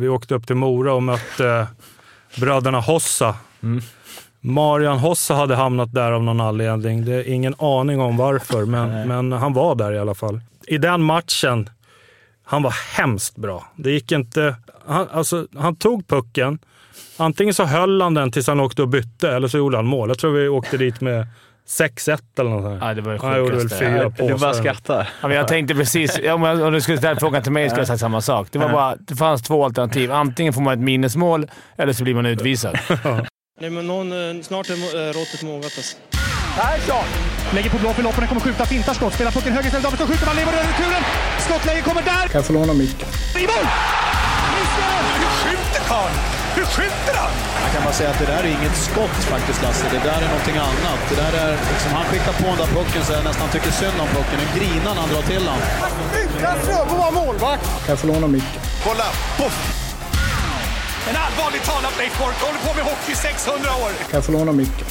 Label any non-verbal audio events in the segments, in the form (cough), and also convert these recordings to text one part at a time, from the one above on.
Vi åkte upp till Mora och mötte bröderna Hossa. Mm. Marian Hossa hade hamnat där av någon anledning. Det är ingen aning om varför, men, men han var där i alla fall. I den matchen, han var hemskt bra. Det gick inte... Han, alltså, han tog pucken. Antingen så höll han den tills han åkte och bytte, eller så gjorde han mål. Jag tror vi åkte dit med 6-1 eller något sånt. Ja, det var det Han gjorde väl fyra Du bara skrattar. Ja, men jag tänkte precis, om, jag, om du skulle ställa frågan till mig skulle jag säga samma sak. Det, var bara, det fanns två alternativ. Antingen får man ett minnesmål eller så blir man utvisad. (laughs) Nej, men någon, eh, snart är eh, råttet mogat alltså. Persson! Lägger på blå för loppen, kommer skjuta, fintar skott, spelar pucken höger istället, Davidsson skjuter, man lever över returen! Skottläge kommer där! Kan jag få låna micken? I mål! Hur skjuter karln? Hur skjuter han? Jag kan bara säga att det där är inget skott faktiskt, Lasse. Det där är någonting annat. Det där är, liksom, han skickar på den där pucken så jag nästan tycker synd om pucken. En grinan han drar till han. Utan Fröbo var målvakt! Kan jag få låna micken? Kolla! Poff! En allvarligt talad Leif Boork håller på med hockey i 600 år. Kan jag få låna micken?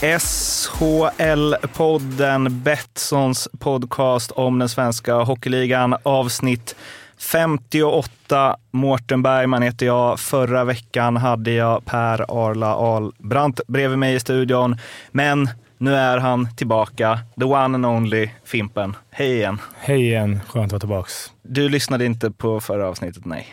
SHL-podden, Betssons podcast om den svenska hockeyligan, avsnitt 58. Mårten Bergman heter jag. Förra veckan hade jag Per Arla Ahlbrandt bredvid mig i studion. Men nu är han tillbaka. The one and only Fimpen. Hej igen. Hej igen. Skönt att vara tillbaka. Du lyssnade inte på förra avsnittet, nej.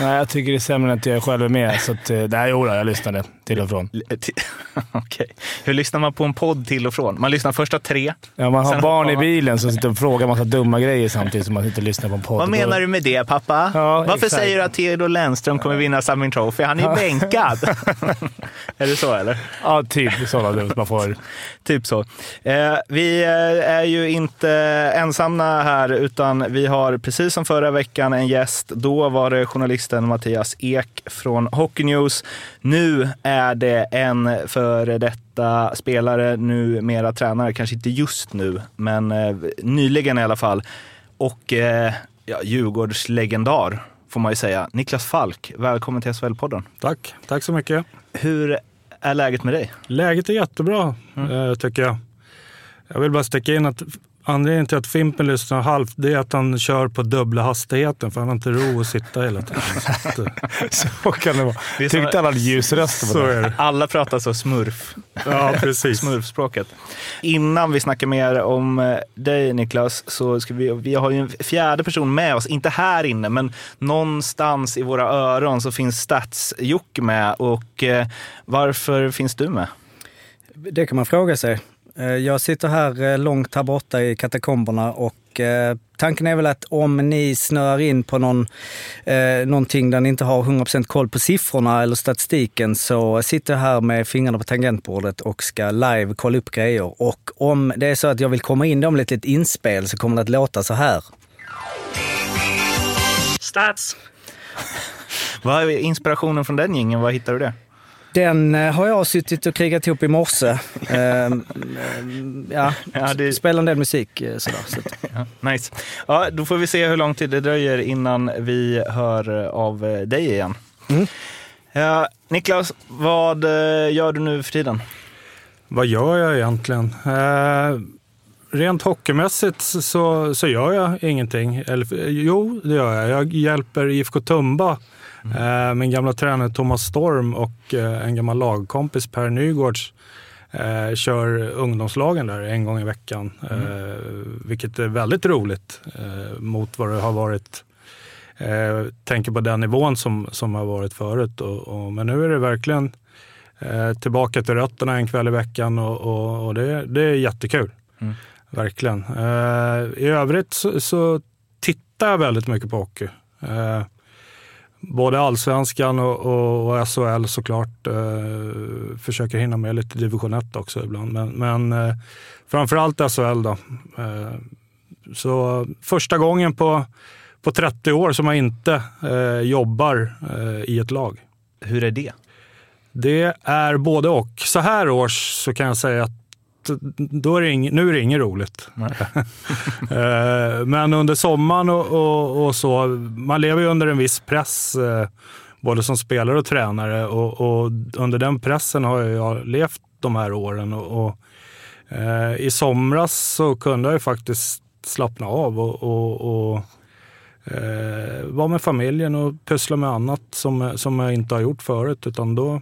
Nej, jag tycker det är sämre än att jag själv är med. Så att, eh, nej, jodå, jag lyssnade till och från. (laughs) Okej. Hur lyssnar man på en podd till och från? Man lyssnar första tre. Ja, man har barn i bilen som sitter och frågar massa dumma grejer samtidigt som man sitter och lyssnar på en podd. Vad menar du med det pappa? Ja, Varför exakt. säger du att Theodor Lennström kommer vinna Samling Trophy? Han är ju bänkad. (laughs) är det så eller? Ja, typ sådana du man får. Typ så. Eh, vi eh, är ju inte ensamma här, utan vi har precis som förra veckan en gäst. Då var det journalisten Mattias Ek från Hockey News. Nu är det en före detta spelare, numera tränare, kanske inte just nu, men eh, nyligen i alla fall. Och eh, ja, Djurgårds legendar, får man ju säga. Niklas Falk, välkommen till SHL-podden. Tack, tack så mycket. Hur är läget med dig? Läget är jättebra, eh, tycker jag. Jag vill bara sticka in att anledningen till att Fimpen lyssnar halvt, det är att han kör på dubbla hastigheten, för han har inte ro att sitta hela tiden. (laughs) Så eh, Så kan det vara. Det är Tyckte alla hade är det. Alla pratar så smurf. Ja, precis. Smurfspråket. Innan vi snackar mer om eh, dig Niklas, så ska vi, vi har ju en fjärde person med oss, inte här inne, men någonstans i våra öron så finns Stats-Jocke med. Och eh, varför finns du med? Det kan man fråga sig. Eh, Jag sitter här eh, långt här borta i katakomberna och eh, tanken är väl att om ni snöar in på någon, eh, någonting där ni inte har 100% koll på siffrorna eller statistiken så sitter jag här med fingrarna på tangentbordet och ska live kolla upp grejer. Och om det är så att jag vill komma in om ett litet inspel så kommer det att låta så här. Stats! Vad är inspirationen från den gängen? Var hittar du det? Den eh, har jag suttit och krigat ihop i morse. (laughs) Ehm, ja, Ja, det- spelar en del musik eh, sådär. Så Ja, nice. Ja, då får vi se hur lång tid det dröjer innan vi hör eh, av dig igen. Mm. Ja, Niklas, vad gör du nu för tiden? Vad gör jag egentligen? Eh, rent hockeymässigt så, så gör jag ingenting. Eller, jo, det gör jag. Jag hjälper IFK Tumba, eh, min gamla tränare Thomas Storm och eh, en gammal lagkompis Per Nygårds eh, kör ungdomslagen där en gång i veckan. Eh, vilket är väldigt roligt mot vad det har varit Eh, tänker på den nivån som, som har varit förut. Och, och, men nu är det verkligen eh, tillbaka till rötterna en kväll i veckan och, och, och det, det är jättekul. Mm. Verkligen. Eh, I övrigt så, så tittar jag väldigt mycket på hockey. Eh, både allsvenskan och, och, och SHL såklart. Eh, försöker hinna med lite division 1 också ibland. Men, men eh, framförallt SHL då. Eh, så första gången på, på 30 år som jag inte eh, jobbar eh, i ett lag. Hur är det? Det är både och. Så här års så kan jag säga att då är det ing, nu är det inget roligt. (laughs) Eh, Men under sommaren och, och, och så, man lever ju under en viss press eh, både som spelare och tränare och, och under den pressen har jag levt de här åren. Och, eh, I somras så kunde jag ju faktiskt slappna av och, eh, vara med familjen och pyssla med annat som, som jag inte har gjort förut. Utan då,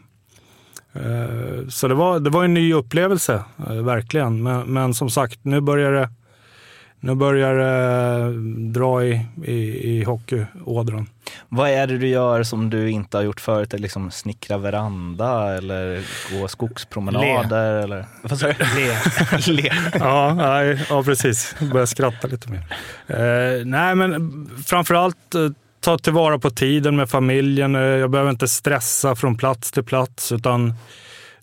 så det var, det var en ny upplevelse, eh, verkligen. Men, men som sagt, nu börjar det, nu börjar det dra i, i, i hockeyådran. Vad är det du gör som du inte har gjort förut? Är liksom snickra veranda eller gå skogspromenader? Eller? Vad sa du? (laughs) Le. (laughs) Le. ja, nej, ja, precis. Börjar skratta lite mer. Eh, nej, men framförallt eh, ta tillvara på tiden med familjen. Eh, jag behöver inte stressa från plats till plats, utan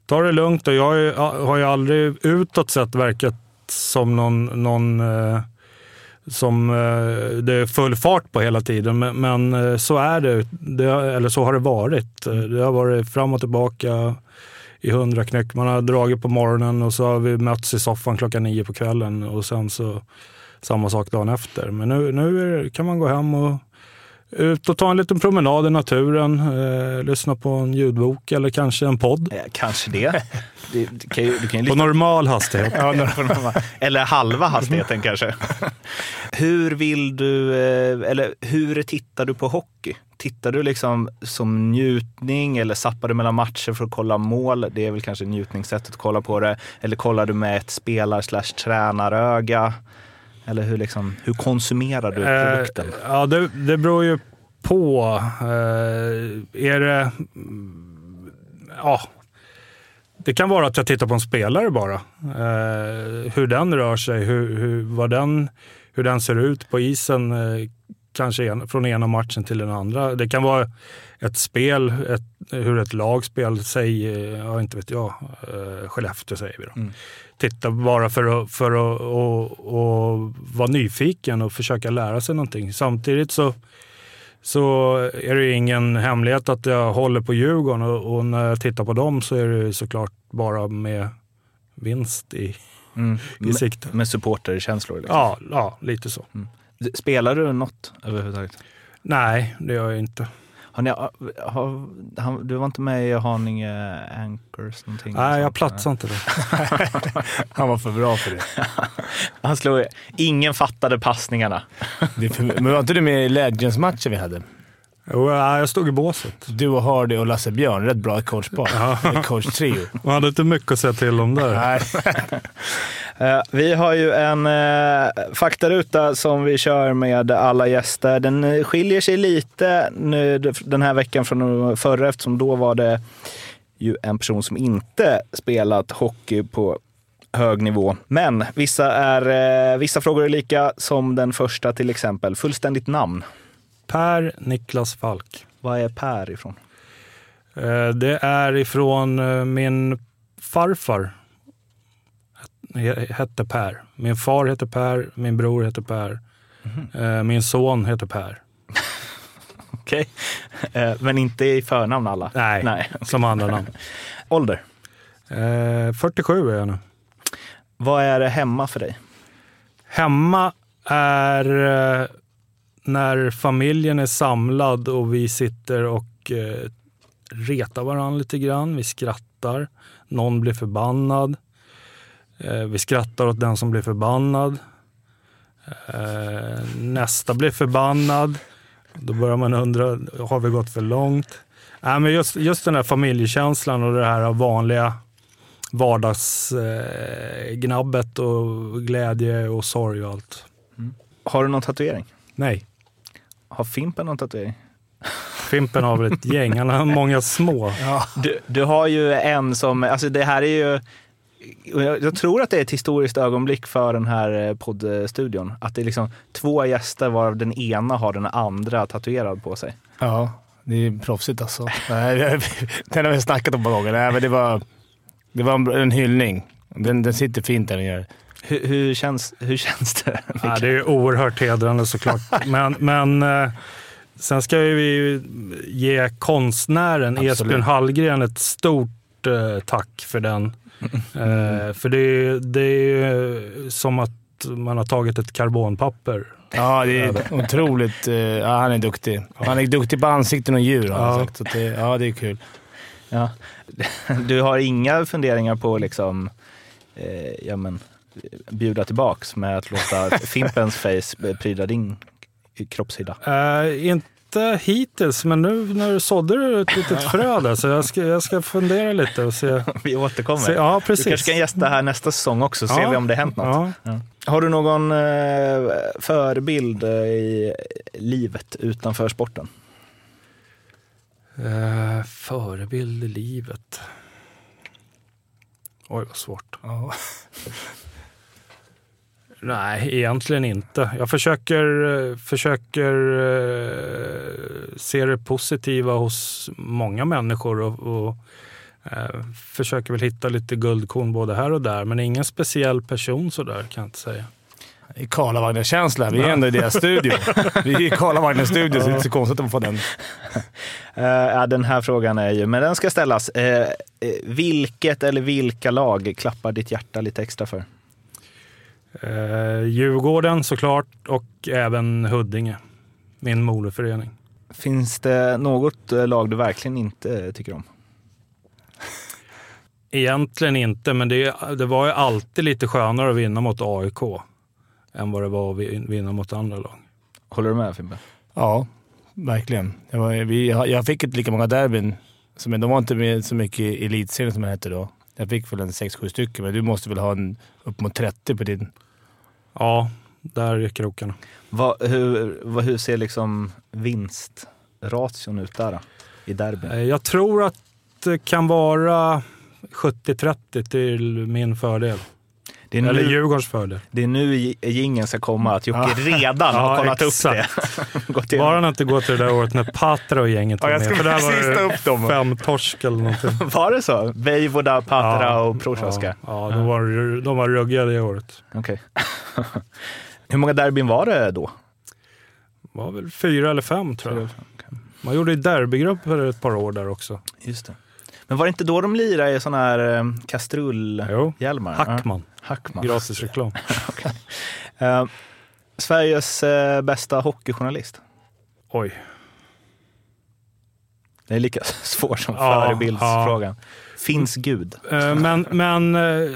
ta det lugnt. Och jag har ju, har ju aldrig utåt sett verkat som någon, någon eh, som eh, det är full fart på hela tiden. Men, men så är det, det, eller så har det varit. Det har varit fram och tillbaka i hundra knäck. Man har dragit på morgonen och så har vi mötts i soffan klockan nio på kvällen och sen så samma sak dagen efter. Men nu, nu kan man gå hem och ut och ta en liten promenad i naturen, eh, lyssna på en ljudbok eller kanske en podd. Eh, kanske det. (laughs) Du, du kan ju, du kan ju på normal hastighet. (laughs) ja, normal. Eller halva hastigheten kanske. Hur vill du, eh, eller hur tittar du på hockey? Tittar du liksom som njutning eller zappar du mellan matcher för att kolla mål? Det är väl kanske njutningssättet att kolla på det. Eller kollar du med ett spelar slash tränaröga? Eller hur, liksom, hur konsumerar du produkten? Eh, ja, det, det beror ju på. Eh, är det... Ja. Det kan vara att jag tittar på en spelare bara. Eh, hur den rör sig, hur, hur, vad den, hur den ser ut på isen. Eh, kanske en, från ena matchen till den andra. Det kan vara ett spel, ett, hur ett lag spelar. Säg, ja inte vet jag, eh, Skellefteå säger vi då. Mm. Titta bara för att, för att och, och vara nyfiken och försöka lära sig någonting. Samtidigt så, så är det ingen hemlighet att jag håller på Djurgården och, och när jag tittar på dem så är det såklart bara med vinst i, mm. i sikte. Med, med supporterkänslor? Liksom. Ja, ja, lite så. Mm. Spelar du något överhuvudtaget? Nej, det gör jag inte. Har ni, har, han, du var inte med i Haninge Anchors någonting? Nej, jag platsade inte där. (laughs) han var för bra för det. (laughs) han slog... Ingen fattade passningarna. men var inte du med i Legends-matchen vi hade? Jo, jag stod i båset. Du och Hardy och Lasse Björn. Rätt bra coachpar. Ja. Coach-trio. (laughs) Man hade inte mycket att säga till om där. Nej. (laughs) Eh, vi har ju en eh, faktaruta som vi kör med alla gäster. Den eh, skiljer sig lite nu den här veckan från förra eftersom då var det ju en person som inte spelat hockey på hög nivå. Men vissa, är, vissa frågor är lika som den första till exempel. Fullständigt namn? Per Niklas Falk. Vad är Per ifrån? Det är ifrån min farfar hette Per. Min far heter Per, min bror heter Per, mm. min son heter Per. (laughs) Okej, okay. Eh, men inte i förnamn alla? Nej, Nej. som andra namn. (laughs) Ålder? 47 är jag nu. Vad är det hemma för dig? Hemma är när familjen är samlad och vi sitter och retar varandra lite grann. Vi skrattar. Någon blir förbannad. Eh, vi skrattar åt den som blir förbannad. Eh, nästa blir förbannad. Då börjar man undra, har vi gått för långt? Nej, men just, just den här familjekänslan och det här vanliga vardagsgnabbet och glädje och sorg och allt. Mm. Har du någon tatuering? Nej. Har Fimpen någon tatuering? Fimpen har väl ett gäng, han har många små. Ja. Du, du har ju en som, alltså det här är ju jag tror att det är ett historiskt ögonblick för den här eh, poddstudion. Att det är liksom två gäster varav den ena har den andra tatuerad på sig. Ja, det är proffsigt alltså. den har vi snackat om många gånger. Nej, men det, var, det var en hyllning. Den, den sitter fint där den gör. Hur, hur, känns, hur känns det? (laughs) Ja, det är oerhört hedrande såklart. (laughs) Men, men eh, sen ska vi ge konstnären Absolut. Esbjörn Hallgren ett stort eh, tack för den (laughs) Eh, för det, det är som att man har tagit ett karbonpapper. Ja, det är otroligt. Ja, han är duktig. Han är duktig på ansikten och djur har han sagt. Så det, ja, det är kul. Ja. Du har inga funderingar på liksom, eh, ja, men, bjuda tillbaks med att låta (laughs) Fimpens face pryda din kroppshydda? Eh, inte hittills, men nu när du sådde du ett litet frö (laughs) där, så jag ska, jag ska fundera lite och se. (laughs) Vi återkommer. se ja, Du precis. kanske kan gästa här nästa säsong också, så ser Ja. vi om det hänt något. Ja. Har du någon eh, förebild eh, i livet utanför sporten? Eh, förebild i livet. Oj, vad svårt. Ja. Nej, egentligen inte. Jag försöker, försöker eh, se det positiva hos många människor och, och eh, försöker väl hitta lite guldkorn både här och där. Men ingen speciell person sådär kan jag inte säga. I Karlavagnen-känsla. Vi är ändå i deras studio. (laughs) Vi är i Karlavagnens studio, så det är inte så konstigt att får den. (laughs) Eh, ja, den här frågan är ju, men den ska ställas. Eh, vilket eller vilka lag klappar ditt hjärta lite extra för? Eh, Djurgården såklart och även Huddinge, min moderförening. Finns det något eh, lag du verkligen inte eh, tycker om? (laughs) Egentligen inte, men det, det var ju alltid lite skönare att vinna mot AIK än vad det var att vin- vinna mot andra lag. Håller du med Fimpen? Ja, verkligen. Det var, vi, jag fick inte lika många derbyn. Som, de var inte med så mycket i elitserien som det hette då. Jag fick väl en 6-7 stycken, men du måste väl ha en upp mot 30 på din. Ja, där är krokarna. Vad, hur, vad, hur ser liksom vinstration ut där då, i derbyn? Eh, Jag tror att det kan vara 70-30 till min fördel. Det är, Eller nu, Djurgårdens fördel. det är nu jingeln ska komma, att Jocke redan har Ja, kollat upp exakt. det. (laughs) Gått igenom. Bara han inte går till det där året när Patra och gänget var Ja, jag med. För där var upp det fem torsk eller någonting. (laughs) Var det så? Vejvoda, Patra och Prochaska? Ja, ja de, var, de var ruggiga det året. Okej. (laughs) Hur många derbyn var det då? Det var väl fyra eller fem tror jag. Man gjorde derbygrupper ett par år där också. Just det. Men var det inte då de lirade i sådana här eh, kastrulhjälmar? Jo, Hackman. Ja, Hackman. Gratis reklam. (laughs) Eh, Sveriges eh, bästa hockeyjournalist? Oj. Det är lika (laughs) svår som Ja, förebildsfrågan. Finns Gud? Eh, Men, men eh,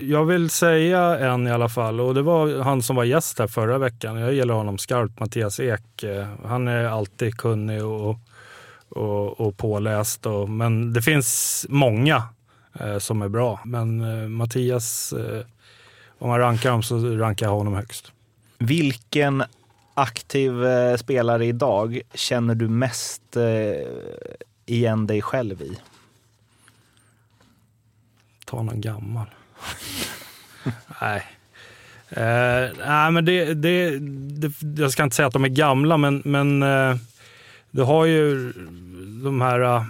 jag vill säga en i alla fall och det var han som var gäst här förra veckan. Jag gillar honom skarpt, Mattias Ek. Eh, Han är alltid kunnig och, och, och påläst. Och, men det finns många som är bra. Men eh, Mattias, eh, om man rankar dem så rankar jag honom högst. Vilken aktiv eh, spelare idag känner du mest eh, igen dig själv i? Ta någon gammal. (laughs) nej. Eh, nej, men det, det, det, jag ska inte säga att de är gamla, men, men eh, du har ju de här äh,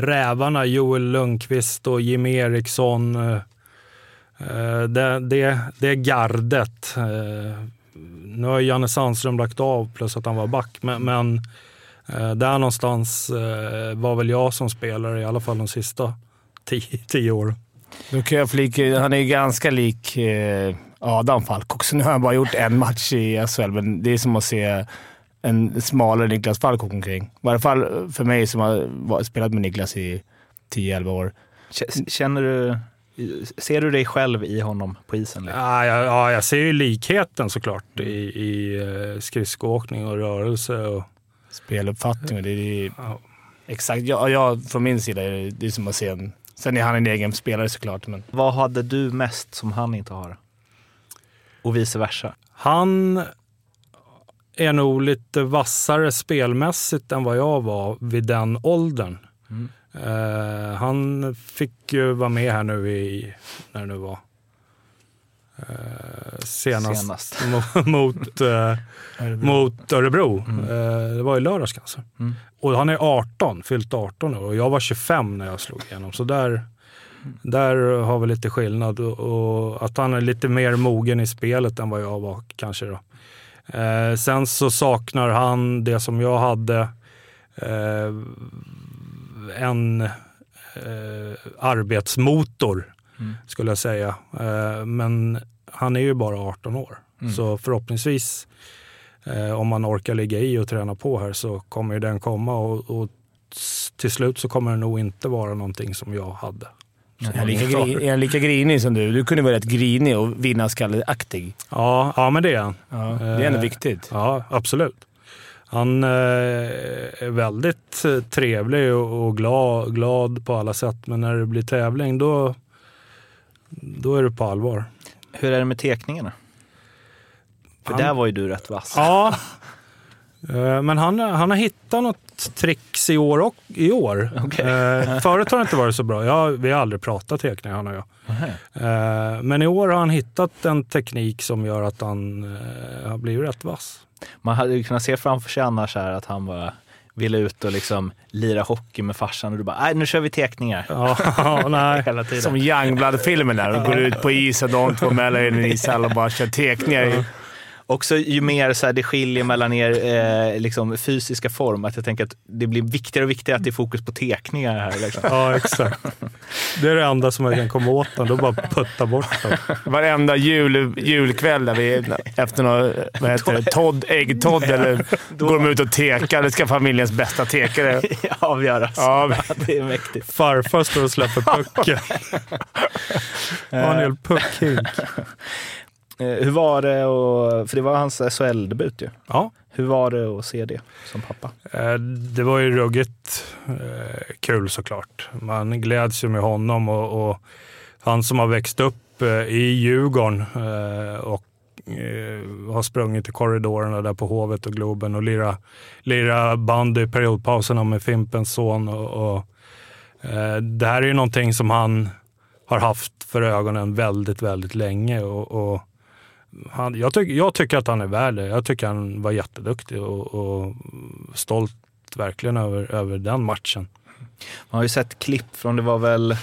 rävarna, Joel Lundqvist och Jimmy Eriksson. Äh, äh, det, det, det är gardet. Äh, nu har Janne Sandström lagt av, plus att han var back, men, men äh, där någonstans äh, var väl jag som spelare, i alla fall de sista (laughs) tio, tio åren. Då kan jag flika han är ju ganska lik eh, Adam Falk också. Nu har han bara gjort en match i SHL, men det är som att se en smalare Niklas Falk åka omkring. I varje fall för mig som har spelat med Niklas i 10-11 år. Känner du, ser du dig själv i honom på isen? Ja, ja, ja, jag ser ju likheten såklart i, i eh, skridskoåkning och rörelse. Och, Speluppfattning och det är ja. exakt. Jag, jag, från min sida är det, det är som att se en... Sen är han en egen spelare såklart, men Vad hade du mest som han inte har? Och vice versa. Han är nog lite vassare spelmässigt än vad jag var vid den åldern. Mm. Eh, han fick ju vara med här nu i, när det nu var, eh, senast, Senast. (laughs) mo- mot, eh, (laughs) mot Örebro. Mm. Det var i lördags kanske. Mm. Och han är 18, fyllt 18 nu och jag var 25 när jag slog igenom. Så där, där har vi lite skillnad och, och att han är lite mer mogen i spelet än vad jag var kanske. Då. Eh, sen så saknar han det som jag hade, eh, en eh, arbetsmotor Mm. skulle jag säga. Eh, men han är ju bara 18 år. Mm. Så förhoppningsvis, eh, om man orkar ligga i och träna på här, så kommer den komma. Och, och till slut så kommer det nog inte vara någonting som jag hade. Är han, lika gri, är han lika grinig som du? Du kunde vara rätt grinig och vinnarskalle-aktig. Ja, ja, men det är han. Ja, det är ändå Eh, viktigt. Ja, absolut. han eh, är väldigt eh, trevlig och, glad, glad på alla sätt. Men när det blir tävling då, då är det på allvar. Hur är det med tekningarna? För Han- där var ju du rätt vass. Ja, men han, han har hittat något tricks i år. Och, i år. Okej. Eh, Förut har det inte varit så bra. Ja, vi har aldrig pratat teknik han och jag. Eh, Men i år har han hittat en teknik som gör att han eh, har blivit rätt vass. Man hade ju kunnat se framför sig annars här att han bara ville ut och liksom lira hockey med farsan och du bara, nej nu kör vi tekningar. Ja, (laughs) nej. Hela tiden. Som Youngblood-filmen där. De går ut på isen, de två mellan i en ishall och bara kör tekningar. Också ju mer så här, det skiljer mellan er eh, liksom, fysiska form, att jag tänker att det blir viktigare och viktigare att det är fokus på tekningar här. Liksom. Ja, exakt. Det är det enda som jag kan komma åt den. Då bara putta bort den. Varenda jul, julkväll där vi, efter någon, vad heter det, Todd, äggtodd eller går de ut och tekar. Det ska familjens bästa tekare. (laughs) Avgöras. Ja, Det är mäktigt. Farfar står och släpper pucken. (laughs) Har en hel puckhink. Eh, hur var det, och, för det var hans SHL-debut ju. Ja. Hur var det att se det som pappa? Eh, Det var ju ruggigt eh, kul såklart. Man gläds ju med honom och, och han som har växt upp i Djurgården och har sprungit i korridorerna där på Hovet och Globen och lira, lira band i periodpauserna med Fimpens son. Och, och, det här är ju någonting som han har haft för ögonen väldigt, väldigt länge. Och, och han, jag, tyck, jag tycker att han är värd det. Jag tycker han var jätteduktig och, och stolt verkligen över, över den matchen. Man har ju sett klipp från, det var väl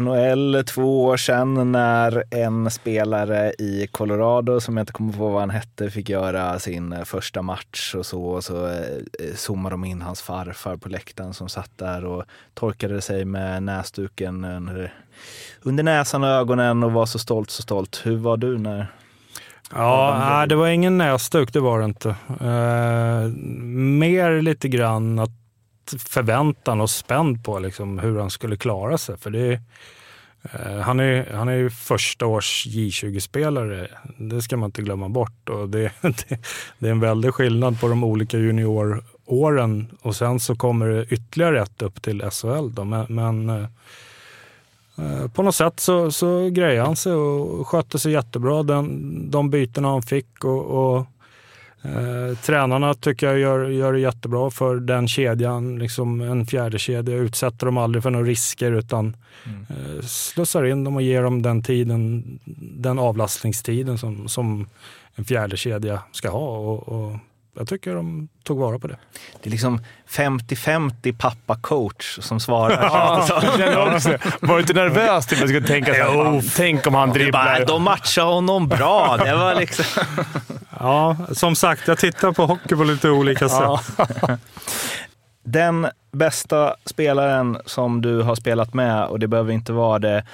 NHL två år sedan när en spelare i Colorado, som jag inte kommer på vad han hette, fick göra sin eh, första match och så. Och så eh, zoomade de in hans farfar på läktaren som satt där och torkade sig med näsduken under, under näsan och ögonen och var så stolt, så stolt. Hur var du när Ja, nej, det var ingen näsduk, det var det inte. Eh, mer lite grann att förväntan och spänd på liksom, hur han skulle klara sig. För det, eh, han, är, han är ju första års J20-spelare, det ska man inte glömma bort. Och det, (laughs) det, det är en väldig skillnad på de olika junioråren och sen så kommer det ytterligare ett upp till SHL. Då. Men, men Eh, På något sätt så, så grejade han sig och skötte sig jättebra den, de bytena han fick. Och, och eh, Tränarna tycker jag gör, gör det jättebra för den kedjan. Liksom en fjärde kedja utsätter dem aldrig för några risker utan eh, slussar in dem och ger dem den tiden, den avlastningstiden som, som en fjärde kedja ska ha. Och, och jag tycker de tog vara på det. Det är liksom 50-50 pappa-coach som svarar. (laughs) Ja. Var du inte nervös? Jag skulle tänka så här, tänk om han Du bara, dribblar. de matchar honom bra. Det var liksom... (laughs) Ja, som sagt, jag tittar på hockey på lite olika sätt. Den bästa spelaren som du har spelat med, och det behöver inte vara det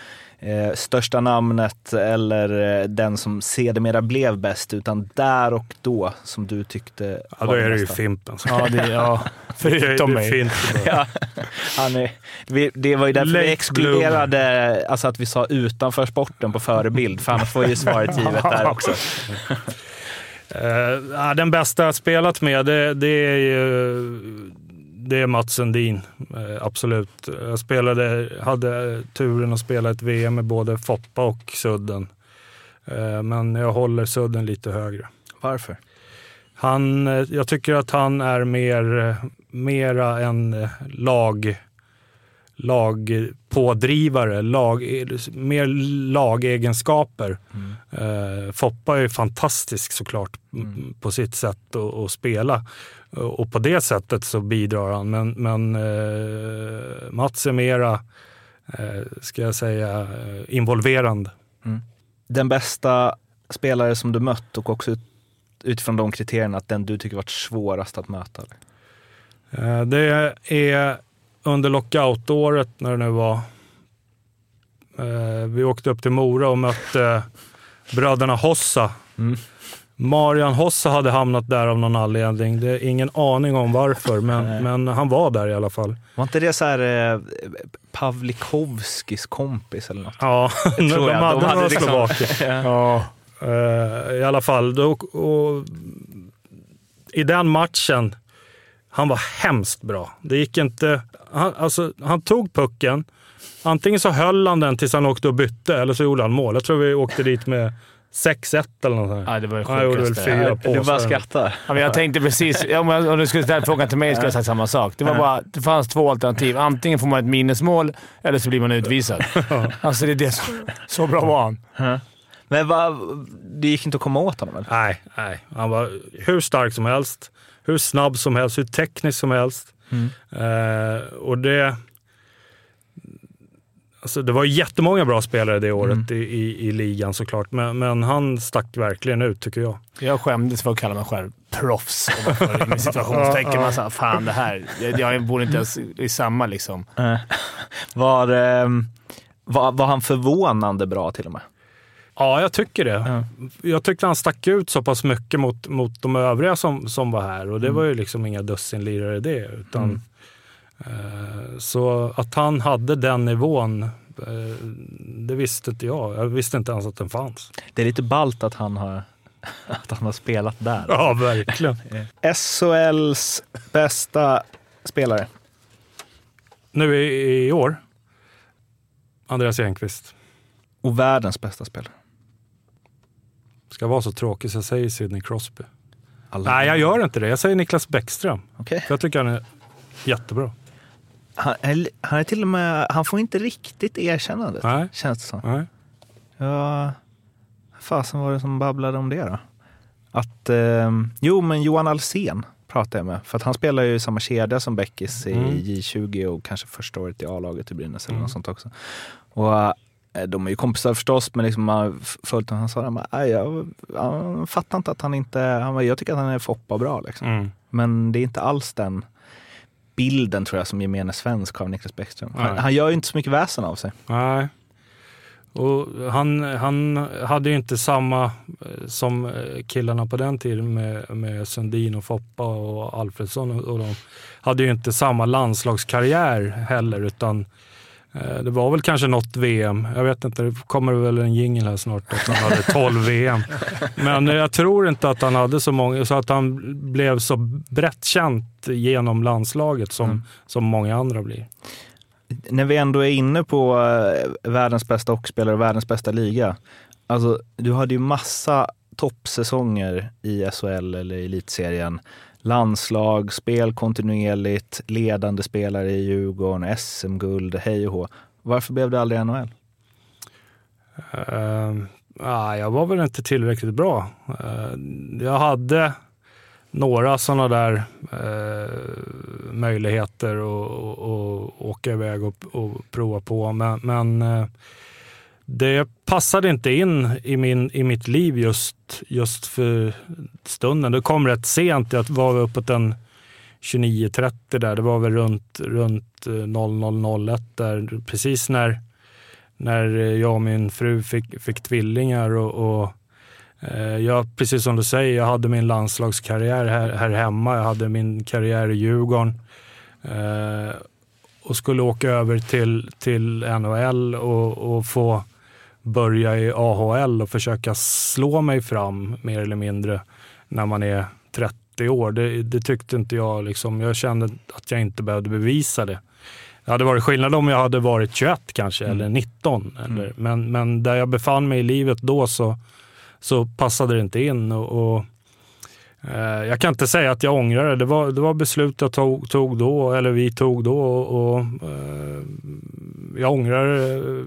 eh, största namnet eller eh, den som sedermera blev bäst, utan där och då som du tyckte Ja, då är det ju. Fimpen. Ja, det, ja, (laughs) förutom mig. (laughs) Ja, han är, vi, det var ju därför vi Lake exkluderade, alltså att vi sa utanför sporten på förebild, för annars får ju svaret givet där också. (laughs) Ja, den bästa jag spelat med, det, det är ju det är Mats Sundin. Eh, absolut. Jag spelade, hade turen att spela ett VM med både Foppa och Sudden. Eh, men jag håller Sudden lite högre. Varför? Han, eh, jag tycker att han är mer, mera en lag, lagpådrivare, lag, mer lagegenskaper. Eh, Foppa är fantastisk såklart mm. på sitt sätt att, att spela. Och på det sättet så bidrar han. Men, men eh, Mats är mera, eh, ska jag säga, eh, involverande. Den bästa spelare som du mött och också ut, utifrån de kriterierna, att den du tycker varit svårast att möta? Eh, Det är under lockoutåret när det nu var. Eh, Vi åkte upp till Mora och mötte bröderna Hossa. Mm. Marian Hossa hade hamnat där av någon anledning. Det är ingen aning om varför, men, men han var där i alla fall. Var inte det så här eh, Pavlikovskis kompis eller något? Ja, (laughs) de, tror jag. hade De hade några liksom- slovaker. (laughs) Ja. Eh, I alla fall, då, och i den matchen, han var hemskt bra. Det gick inte... Han, alltså, han tog pucken, antingen så höll han den tills han åkte och bytte, eller så gjorde han mål. Jag tror vi åkte dit med 6-1 eller något sånt. Ja, det var det Han gjorde väl sjukaste. fyra Du bara påsar. skrattar. Ja, men jag tänkte precis, om du skulle ställa frågan till mig skulle jag sagt samma sak. Det, var bara, det fanns två alternativ. Antingen får man ett minusmål eller så blir man utvisad. (laughs) alltså det är det som, Så bra var han. Men vad, det gick inte att komma åt honom eller? Nej, nej. Han var hur stark som helst, hur snabb som helst, hur teknisk som helst. Eh, och det... Alltså det var jättemånga bra spelare det året i, i, i ligan såklart, men, men han stack verkligen ut tycker jag. Jag skämdes för att kalla mig själv proffs. Med situationstecken. Man sa, fan det här. Jag, jag borde inte ens i samma liksom. Eh, (laughs) Var, ehm, var, var han förvånande bra till och med? Ja, jag tycker det. Jag tyckte han stack ut så pass mycket mot, mot de övriga som, som var här och det var ju liksom inga dussinlirare det. Utan, eh, så att han hade den nivån, eh, det visste inte jag. Jag visste inte ens att den fanns. Det är lite ballt att han har, (laughs) att han har spelat där. Ja, verkligen. (laughs) SHLs bästa spelare. Nu i, i år, Andreas Enqvist. Och världens bästa spelare. Ska vara så tråkig så jag säger Sidney Crosby. Alla. Nej, jag gör inte det. Jag säger Niklas Bäckström. Okej. För jag tycker han är jättebra. Han, är- han är till och med, han får inte riktigt erkännandet, Nej. känns det som. Nej. Ja, fasen var det som babblade om det då? Att, ehm, jo men Johan Alsen pratade jag med. För att han spelar ju i samma kedja som Bäckis i Mm. J20 och kanske första året i A-laget i Brynäs eller något sånt också. Och eh, de är ju kompisar förstås, men liksom man har följt honom. Han sa att jag, jag, jag fattar inte att han inte, han bara, jag tycker att han är foppa bra liksom. Mm. Men det är inte alls den bilden tror jag som gemene svensk av Niklas Bäckström. Han, han gör ju inte så mycket väsen av sig. Nej. Och han, han hade ju inte samma eh, som eh, killarna på den tiden med, med Sundin och Foppa och Alfredsson och, och de hade ju inte samma landslagskarriär heller utan eh, det var väl kanske något VM. Jag vet inte, det kommer väl en jingel här snart att han hade 12 VM. Men jag tror inte att han hade så många, så att han blev så brett känt genom landslaget som, som många andra blir. när vi ändå är inne på eh, världens bästa hockeyspelare och världens bästa liga. Alltså, du hade ju massa toppsäsonger i SHL eller elitserien. Landslag, spel kontinuerligt, ledande spelare i Djurgården, SM-guld, hej och hå. Varför blev det aldrig NHL? Uh, ehm, ah, jag var väl inte tillräckligt bra. Uh, jag hade några sådana där uh, möjligheter att åka iväg och, och prova på, men, men uh, det passade inte in i, min, i mitt liv just, just för stunden. Det kom rätt sent. Jag var uppåt en 29.30 där. Det var väl runt, runt eh, 00.01 där, precis när när eh, jag och min fru fick, fick tvillingar. Och, och eh, jag, precis som du säger, jag hade min landslagskarriär här, här hemma. Jag hade min karriär i Djurgården. Eh, och skulle åka över till, till NHL och, och få börja i AHL och försöka slå mig fram mer eller mindre när man är 30 år. Det, det tyckte inte jag. Liksom. Jag kände att jag inte behövde bevisa det. Det hade varit skillnad om jag hade varit 21 kanske, eller 19. Eller, men, men där jag befann mig i livet då så, så passade det inte in. Och, och, jag kan inte säga att jag ångrar det. Det var, det var beslut jag tog, tog då, eller vi tog då. Och, och, eh, jag ångrar eh,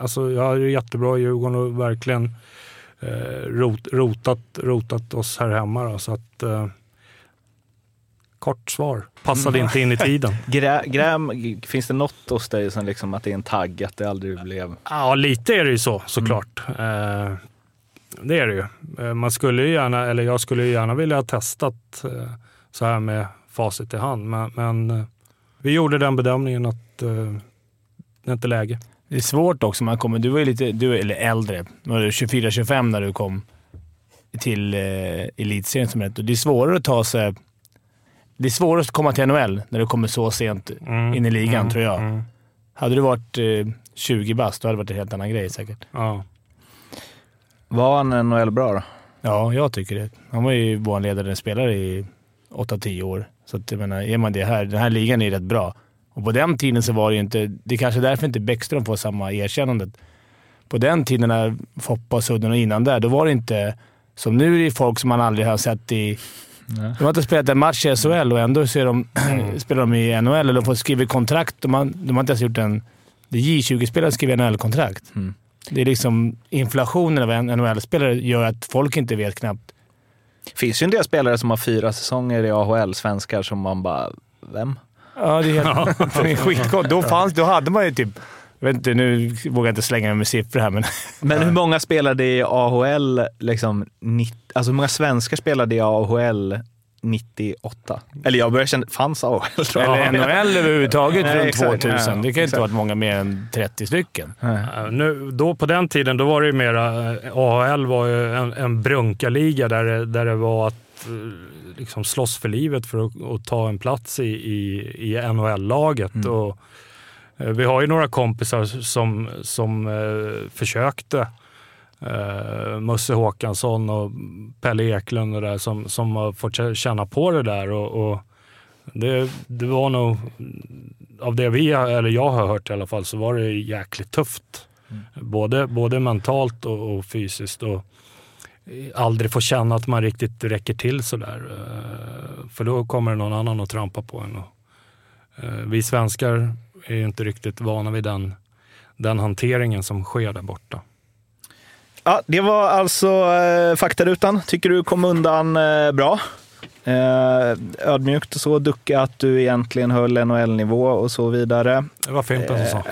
alltså Jag hade jättebra i Djurgården och verkligen eh, rot, rotat, rotat oss här hemma. Då, så att, eh, kort svar. Passade inte in i tiden. (laughs) Grä, gräm, finns det något hos dig som liksom att det är en tagg, att det aldrig blev... Ja, lite är det ju så såklart. Eh, det är det ju. Eh, man skulle ju gärna, eller jag skulle ju gärna vilja ha testat eh, så här med facit i hand. Men, men eh, vi gjorde den bedömningen att eh, det är inte läge. Det är svårt också. Man kommer, du var ju lite du, eller äldre. Du var 24-25 när du kom till eh, elitserien som rätt. Det är svårare att ta sig... Det är svårare att komma till NHL när du kommer så sent in i ligan, tror jag. Mm. Hade du varit eh, 20 bast, då hade det varit en helt annan grej säkert. Ja. Var han NHL bra då? Ja, jag tycker det. Han var ju vår ledande spelare i 8-10 år. Så att, jag menar, är man det här, den här ligan är rätt bra. Och på den tiden så var det ju inte... Det är kanske därför inte Bäckström får samma erkännande. På den tiden när Foppa och Sudden och innan där, då var det inte... Som nu är det folk som man aldrig har sett i... Nej. De har inte spelat en match i SHL och ändå så de, (clears throat) spelar de i NHL. Eller de får skriva kontrakt. De har, de har inte ens gjort en... Det är J20-spelare som skriver NHL-kontrakt. Mm. Det är liksom inflationen av NHL-spelare gör att folk inte vet knappt. Det finns ju en del spelare som har fyra säsonger i AHL, svenskar, som man bara... Vem? Ja, det är, helt, (laughs) det är skitgott. Då, fanns, då hade man ju typ... Jag vet inte, nu vågar jag inte slänga mig med siffror här, men... (laughs) Men hur många spelade i AHL, liksom, 90, alltså hur många svenskar spelade i AHL 98. Eller jag började känna, fanns AHL tror jag. Eller NHL överhuvudtaget (laughs) Nej, runt 2000. Ja, det kan ju inte ha varit många mer än 30 stycken. Uh, nu, då, på den tiden då var det ju mera, eh, AHL var ju en, en brunkarliga där, där det var att uh, liksom slåss för livet för att, att ta en plats i, i, i NHL-laget. Mm. Och, uh, vi har ju några kompisar som, som försökte eh, Musse Håkansson och Pelle Eklund och där som, som har fått känna på det där. Och, och det, det, var nog, av det vi, eller jag har hört i alla fall, så var det jäkligt tufft. Mm. Både, både mentalt och, och, fysiskt. Och aldrig få känna att man riktigt räcker till sådär. Eh, för då kommer någon annan att trampa på en. Och, eh, vi svenskar är inte riktigt vana vid den, den hanteringen som sker där borta. Ja, det var alltså eh, faktarutan. Tycker du kom undan eh, bra. Eh, ödmjukt och så, ducka att du egentligen höll NHL-nivå och så vidare. Det var Fimpen som sa.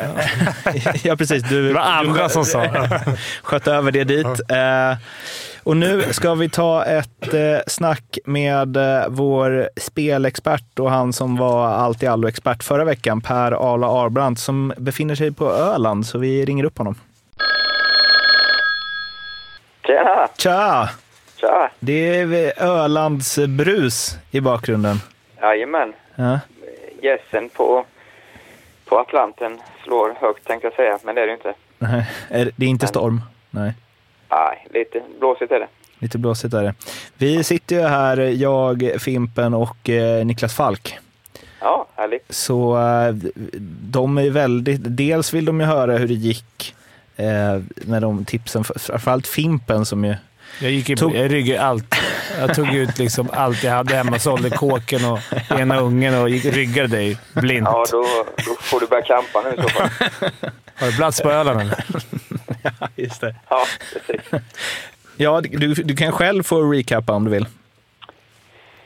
(laughs) ja, precis. Du, det var andra som sa. (laughs) sköt över det dit. Eh, och nu ska vi ta ett eh, snack med eh, vår spelexpert och han som var allt i allo-expert förra veckan, Per Arla Arbrandt, som befinner sig på Öland, så vi ringer upp honom. Tjena! Tja! Tja! Det är Ölands brus i bakgrunden. Jajamän. Ja. Gässen på, på Atlanten slår högt tänkte jag säga, men det är det inte. Nej, det är inte storm? Nej. Nej, lite blåsigt är det. Lite blåsigt är det. Vi sitter ju här, jag, Fimpen och eh, Niklas Falk. Ja, härligt. Så eh, de är väldigt, dels vill de ju höra hur det gick eh, med de tipsen. Framförallt Fimpen som ju... Jag, gick i, tog... jag ryggade allt. Jag tog ut liksom allt jag hade hemma, sålde kåken och ena ungen och gick, ryggade dig blint. Ja, då, då får du börja kampa nu i så fall. (laughs) Har du plats på Öland eller? (laughs) ja, just det. Ja, precis. Ja, du, du kan själv få recappa om du vill.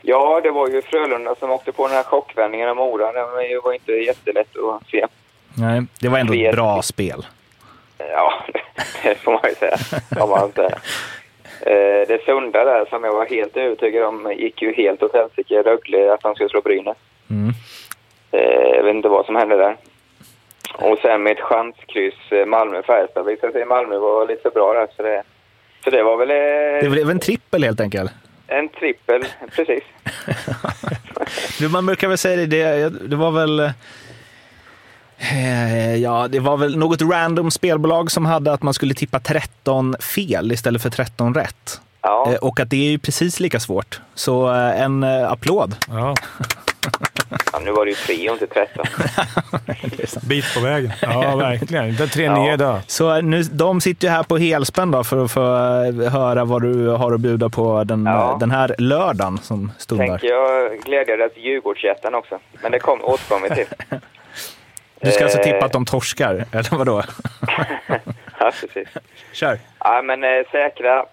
Ja, det var ju Frölunda som åkte på den här chockvändningen av Mora. Det var inte jättelätt att se. Nej, det var ändå ett bra spel. Ja, (laughs) det får man ju säga. Om man säga. Eh, det Sunda där som jag var helt övertygad om gick ju helt åt helsike. Rögle att han skulle slå Brynäs. Mm. Eh, jag vet inte vad som hände där. Och sen med ett chanskryss eh, Malmö-Färjestad visade sig Malmö var lite bra där. Så det, så det var väl... Det blev en trippel helt enkelt? En trippel, precis. (laughs) man brukar väl säga det, det, var väl ja, det var väl något random spelbolag som hade att man skulle tippa 13 fel istället för 13 rätt. Ja. Eh, och att det är ju precis lika svårt. Så eh, en applåd. Ja. (laughs) ja, nu var det ju tre och inte 13. (laughs) Bit på vägen. Ja, verkligen. Inte tre ja. idag. Så nu, de sitter ju här på helspänn då för att få höra vad du har att bjuda på den, ja. den här lördagen som stundar. Tänker jag glädja dig till Djurgårdsjätten också. Men det kom, återkommer vi till. (laughs) Du ska alltså tippa att de torskar, eller vadå? (laughs) ja, precis. Kör. Ja, men eh, säkra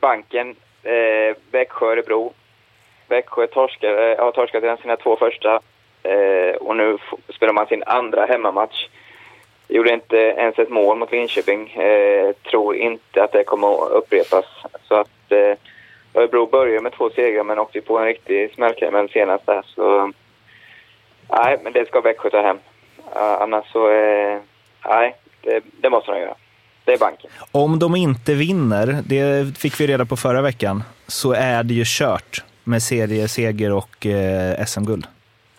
banken, eh, Växjö, Örebro. Växjö torskar, eh, har torskat sina två första eh, och nu spelar man sin andra hemmamatch. Gjorde inte ens ett mål mot Linköping. Eh, tror inte att det kommer att upprepas. Så att eh, Örebro börjar med två segrar men åkte på en riktig smällkräm senast där. Så nej, men det ska Växjö ta hem. Annars så, eh, nej, det, det måste de göra. Det är banken. Om de inte vinner, det fick vi reda på förra veckan, så är det ju kört med serieseger och eh, SM-guld.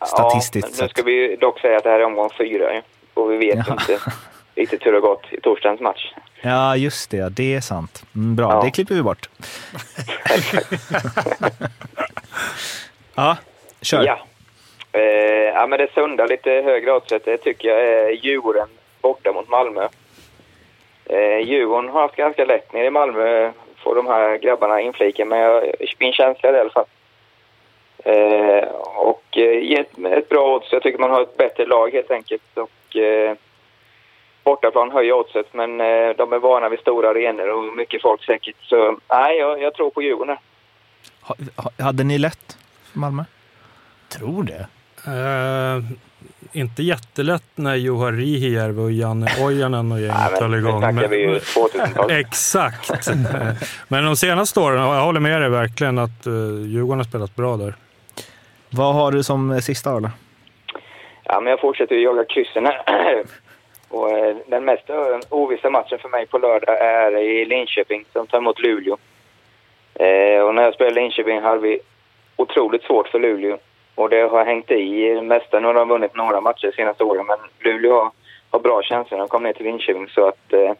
Statistiskt ja, men Nu ska vi dock säga att det här är omgång fyra och vi vet ja. inte (laughs) riktigt hur det har gått i torsdagens match. Ja, just det. Det är sant. Mm, bra, ja. det klipper vi bort. (laughs) (laughs) Ja, kör. Ja. Eh, ja, men det sunda, lite högre oddset, det tycker jag är Djurgården borta mot Malmö. Eh, Djurgården har haft ganska lätt nere i Malmö, får de här grabbarna inflika, men jag, min känsla är det i alla fall. Eh, och eh, ett, ett bra odds, jag tycker man har ett bättre lag helt enkelt. Och, eh, bortaplan höjer oddset, men eh, de är vana vid stora arenor och mycket folk säkert. Så nej, jag, jag tror på Djurgården. Ha, ha, hade ni lätt för Malmö? Tror det. Eh, inte jättelätt när Juha Rihijärvi och Janne Ojanen och gänget höll men igång. snackar vi ju 2000-tal. (laughs) Exakt. Men de senaste åren, jag håller med dig verkligen att uh, Djurgården har spelat bra där. Vad har du som sista Arla? Ja, men jag fortsätter ju jaga kryssen här. (clears throat) Och, eh, den mest eh, ovissa matchen för mig på lördag är i Linköping som tar emot Luleå. Eh, och när jag spelade i Linköping hade vi otroligt svårt för Luleå. Och det har hängt i mesta. Nu har de vunnit några matcher de senaste åren, men Luleå har, har bra chanser de kom ner till Linköping. Så att, eh,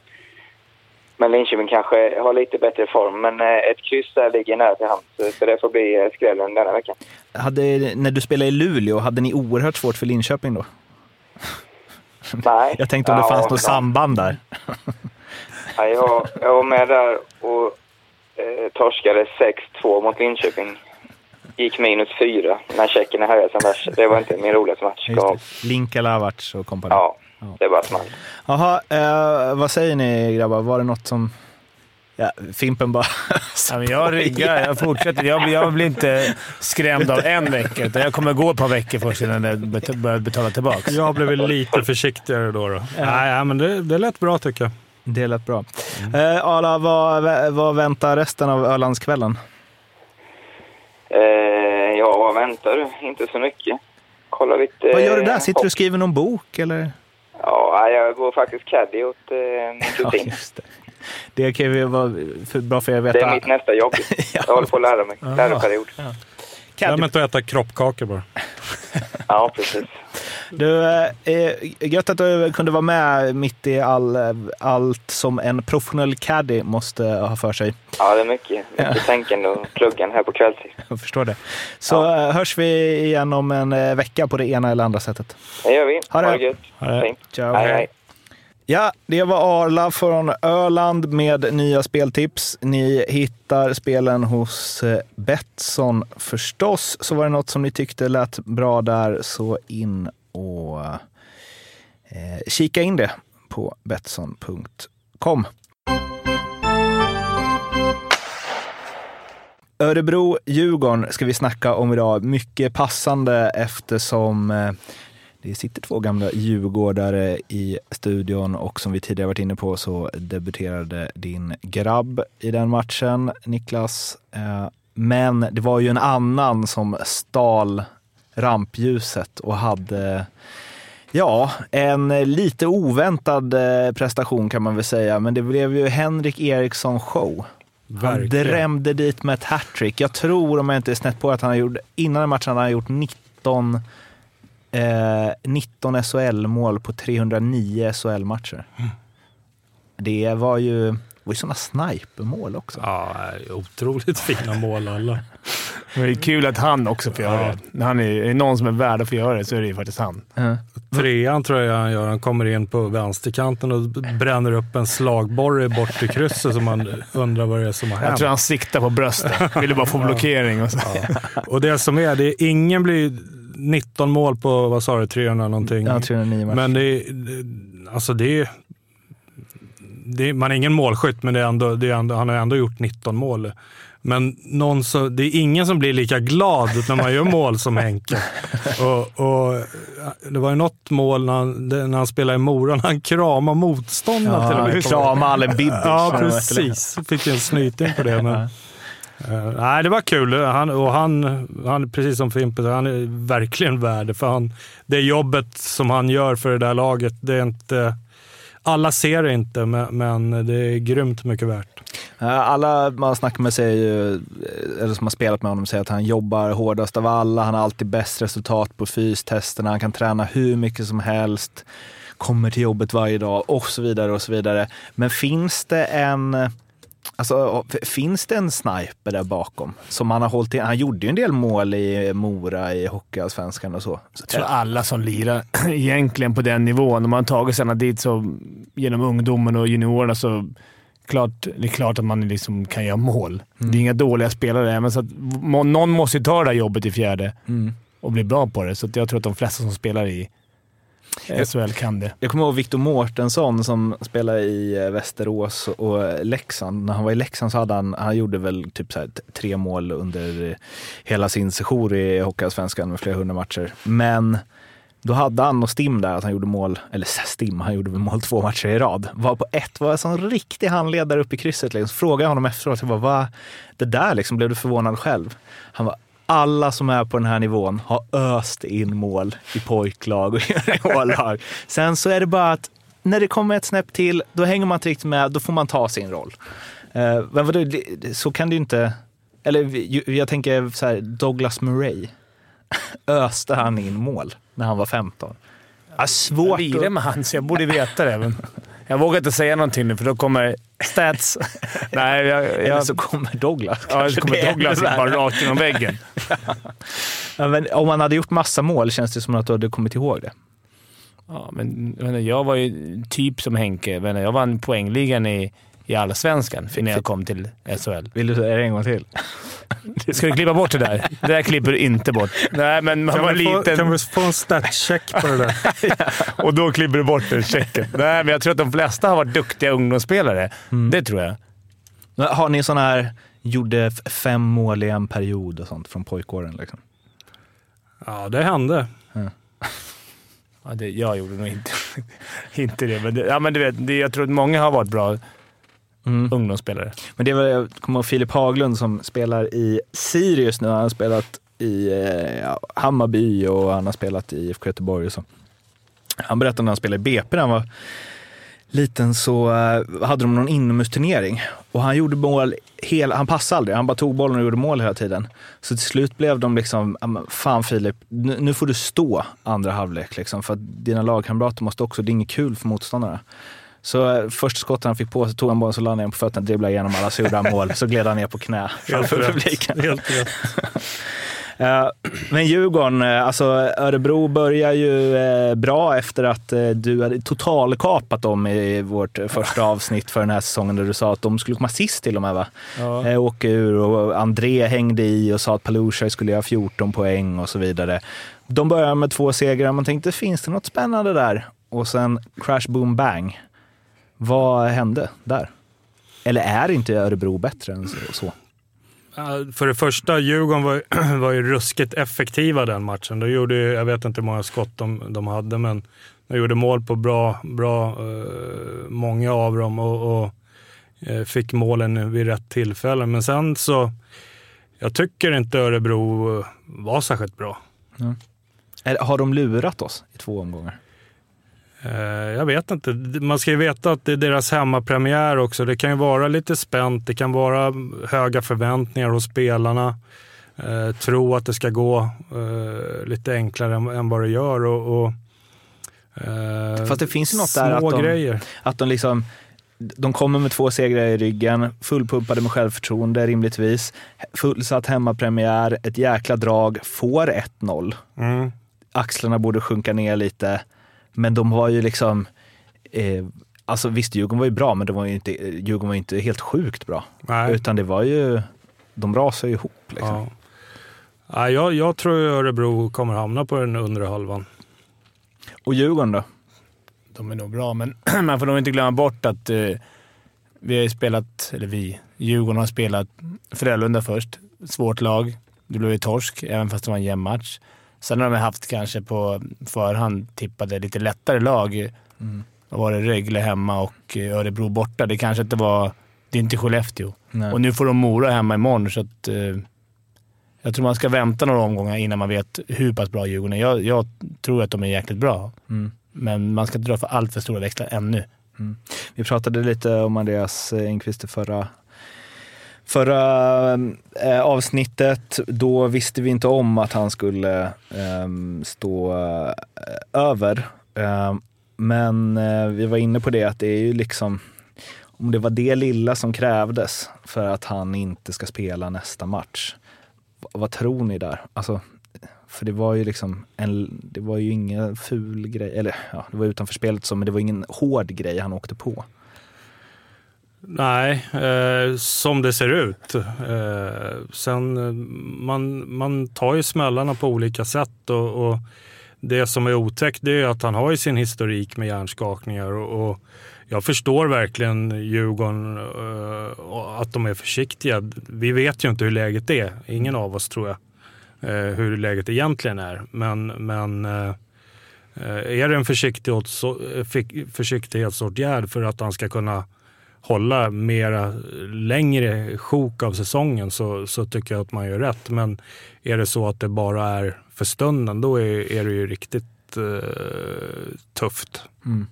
men Linköping kanske har lite bättre form, men eh, ett kryss där ligger nära till hands. Så- det får bli eh, skrällen denna veckan. Hade, när du spelade i Luleå, hade ni oerhört svårt för Linköping då? (laughs) Nej. Jag tänkte om det Ja, fanns något samband där. (laughs) Ja, jag, jag var med där och eh, torskade 6-2 mot Linköping. Gick minus fyra när tjeckerna höjde som värst. Det var inte min roligaste match. Linka Lavac och kompani. Ja, det var small. Jaha, eh, vad säger ni grabbar? Var det något som... Ja, Fimpen bara... (laughs) Ja, men jag ryggar, jag fortsätter. Jag, jag blir inte skrämd av en vecka, utan jag kommer gå ett par veckor först innan jag börjar betala tillbaka. Jag har blivit lite försiktigare då. då. Nej, ja, men det, det lät bra tycker jag. Det lät bra. Eh, Arla, vad, vad väntar resten av Ölandskvällen? Eh, ja, vad väntar du? Inte så mycket. Kolla lite... vad gör du där? Sitter du och skriver någon bok eller? Ja, jag går faktiskt caddy åt eh, min Ja, kusin. det. Det kan ju vara för bra för er att veta. det är mitt nästa jobb. (laughs) Jag håller på att lära mig. Läroperiod. Glöm inte att äta kroppkakor bara. (laughs) Ja, precis. Du, eh, gött att du kunde vara med mitt i all, allt som en professionell caddy måste ha för sig. Ja, det är mycket, mycket tänkande och pluggande här på kvällstid. Jag förstår det. Så eh, hörs vi igen om en eh, vecka på det ena eller andra sättet. Det gör vi. Ha det. gött. Ha det. Fint. Ciao. Hej, hej. Ja, det var Arla från Öland med nya speltips. Ni hittar spelen hos eh, Betsson förstås. Så var det något som ni tyckte lät bra där, så in och eh, kika in det på Betsson.com. Örebro-Djurgården ska vi snacka om idag. Mycket passande eftersom eh, det sitter två gamla djurgårdare i studion och som vi tidigare varit inne på så debuterade din grabb i den matchen, Niklas. Eh, Men det var ju en annan som stal rampljuset och hade Ja, en lite oväntad eh, prestation kan man väl säga, men det blev ju Henrik Eriksson show. Han Verkligen. drämde dit med ett hattrick. Jag tror, om jag inte är snett på, att han har gjort, innan den matchen hade han gjort 19, eh, 19 SHL-mål på 309 SHL-matcher. Det var ju, det var ju sådana snipermål också. Ja, otroligt fina mål alla. (laughs) Det är kul att han också får göra det. När han är, är det någon som är värd att få göra det så är det ju faktiskt han. Ja. Trean tror jag han gör. Han kommer in på vänsterkanten och bränner upp en slagborre bort i krysset som man undrar vad det är som har Jag hänt. tror han siktar på bröstet. Ville bara få (laughs) blockering och så. Och det som är, det är ingen blir 19 mål på, vad sa du, 300 någonting. Ja, 309 matcher. Men det är, alltså det är, det är, man är ingen målskytt, men det är ändå, det är ändå, han har ändå gjort 19 mål. Men någon så, det är ingen som blir lika glad när man gör mål som Henke. (laughs) Och, och det var ju något mål när han, när han spelade i Mora, när han kramade motståndaren till och med. Krama Allen Bibic. Ja, precis. Fick en snyting på det. Men, Eh, nej, det var kul. Han, och han, han, precis som Fimpen, han är verkligen värd för han, det jobbet som han gör för det där laget, det är inte... Alla ser det inte, men, men det är grymt mycket värt. Alla man snackar med säger ju, eh, eller som har spelat med honom säger att han jobbar hårdast av alla. Han har alltid bäst resultat på fystesterna. Han kan träna hur mycket som helst, kommer till jobbet varje dag och så vidare och så vidare. Men finns det en, Alltså, finns det en sniper där bakom? Som han har hållit i? Han gjorde ju en del mål i Mora i Hockeyallsvenskan och så. Jag tror alla som lirar (clears throat) egentligen på den nivån, om man tagit sig dit så, genom ungdomen och juniorerna så klart, det är klart att man liksom kan göra mål. Det är inga dåliga spelare, men så att, någon måste ju ta det där jobbet i fjärde Mm. och bli bra på det. Så jag tror att de flesta som spelar i SHL kan det. Jag kommer ihåg Viktor Mårtensson som spelade i eh, Västerås och Leksand. När han var i Leksand så hade han, han gjorde väl typ så här tre mål under eh, hela sin sejour i Hockeyallsvenskan med flera hundra matcher. Men då hade han och Stim där att han gjorde mål, eller Stim, han gjorde väl mål två matcher i rad. Var på ett, var en sån riktig handledare uppe i krysset. Liksom. Frågade jag honom efteråt, jag bara, Va? det där liksom, blev du förvånad själv? Han var alla som är på den här nivån har öst in mål i pojklag och (laughs) A-lag. Sen så är det bara att när det kommer ett snäpp till, då hänger man inte riktigt med, då får man ta sin roll. Eh, men vadå, så kan det ju inte... Eller jag tänker så här, Douglas Murray. (laughs) Öste han in mål när han var 15? Ja, svårt Jag lirar att... med han, så jag borde veta det. Men jag vågar inte säga någonting nu, för då kommer stats. (laughs) Nej, jag, Eller jag, så kommer Douglas. ja, så kanske. kommer Douglas bara rakt genom väggen. (laughs) Ja, men om han hade gjort massa mål känns det som att du hade kommit ihåg det. Ja, men jag, var ju typ som Henke. Jag vann poängligan i, i Allsvenskan innan jag kom till SHL. Vill du säga det en gång till? (laughs) Ska du klippa bort det där? Det där klipper du inte bort. Nej, men man Kan var vi, få, liten kan vi få en statscheck på det där? (laughs) och då klipper du bort den checken. Nej, men jag tror att de flesta har varit duktiga ungdomsspelare. Det tror jag. Men Har ni sådana här, gjorde fem mål i en period och sånt från pojkåren? Liksom? Ja, det hände. Ja, det, jag gjorde nog inte, (laughs) inte det. Men, det, ja, men du vet, det, jag tror att många har varit bra Mm. ungdomsspelare. Men det var, jag kommer ihåg Filip Haglund som spelar i Sirius nu. Han har spelat i eh, Hammarby och han har spelat i IFK Göteborg och så. Han berättade när han spelade i BP när han var liten så eh, hade de någon inomhusturnering och han gjorde mål, hela, han passade aldrig, han bara tog bollen och gjorde mål hela tiden. Så till slut blev de liksom, "Ja, men fan Filip, nu, nu får du stå andra halvlek liksom, för att dina lagkamrater måste också, det är inget kul för motståndarna. Så eh, första skottet han fick på sig tog han bollen, så landade han på fötterna, dribblade igenom alla, så gjorde han mål. Så gled han ner på knä framför publiken. Helt rätt. (laughs) Eh, Men Djurgården, eh, alltså Örebro börjar ju bra efter att du hade totalkapat dem i vårt första avsnitt för den här säsongen där du sa att de skulle komma sist till och med va? Ja. Åka ur och André hängde i och sa att Palushaj skulle göra 14 poäng och så vidare. De börjar med två segrar, man tänkte finns det något spännande där? Och sen crash boom bang. Vad hände där? Eller är inte Örebro bättre än så- För det första, Djurgården var, (clears throat) var ju ruskigt effektiva den matchen. De gjorde, jag vet inte hur många skott de, de hade, men de gjorde mål på bra, bra eh, många av dem och, och eh, fick målen vid rätt tillfälle. Men sen så, jag tycker inte Örebro eh, var särskilt bra. Eller har de lurat oss i två omgångar? Eh, Jag vet inte. Man ska ju veta att det är deras hemmapremiär också. Det kan ju vara lite spänt. Det kan vara höga förväntningar hos spelarna. Eh, tro att det ska gå eh, lite enklare än, än vad det gör. Och, och, eh, Fast det finns ju något där att de- grejer. Att de liksom, de kommer med två segrar i ryggen, fullpumpade med självförtroende rimligtvis. Fullsatt hemmapremiär, ett jäkla drag, får 1-0. Mm. Axlarna borde sjunka ner lite, men de var ju liksom, eh, alltså visst Djurgården var ju bra, men de var ju inte, Djurgården var ju inte helt sjukt bra. Nej. Utan det var ju, de rasade ju ihop. Liksom. Ja. Ja, jag, jag tror Örebro kommer hamna på den undre halvan. Och Djurgården då? De är nog bra, men (clears throat) man får nog inte glömma bort att eh, vi har ju spelat, eller vi, Djurgården har spelat Frölunda först. Svårt lag. Det blev ju torsk, även fast det var en jämn match. Sen har de haft kanske på förhand tippade lite lättare lag. Vad var det? Rögle hemma och Örebro borta. Det kanske inte var... Det är inte Skellefteå. Nej. Och nu får de Mora hemma imorgon, så att... Eh, jag tror man ska vänta några omgångar innan man vet hur pass bra Djurgården är. Jag, jag tror att de är jäkligt bra. Mm. Men man ska inte dra för allt för stora växlar ännu. Vi pratade lite om Andreas Engqvist i förra, förra äh, avsnittet. Då visste vi inte om att han skulle äh, stå äh, över. Ehm, men eh, vi var inne på det att det är ju liksom, om det var det lilla som krävdes för att han inte ska spela nästa match. V- vad tror ni där? Alltså, för det var ju liksom en, det var ju ingen ful grej, eller ja, det var utanför spelet så, men det var ingen hård grej han åkte på. Nej, eh, som det ser ut. Eh, sen, eh, man, man tar ju smällarna på olika sätt och, och det som är otäckt det är att han har ju sin historik med hjärnskakningar och, och jag förstår verkligen Djurgården eh, och att de är försiktiga. Vi vet ju inte hur läget är, ingen av oss tror jag, eh, hur läget egentligen är. Men, men eh, eh är det en eh, försiktighetsåtgärd för att han ska kunna hålla mera längre sjok av säsongen så, så tycker jag att man gör rätt. Men är det så att det bara är för stunden, då är, är det ju riktigt eh, tufft. Mm.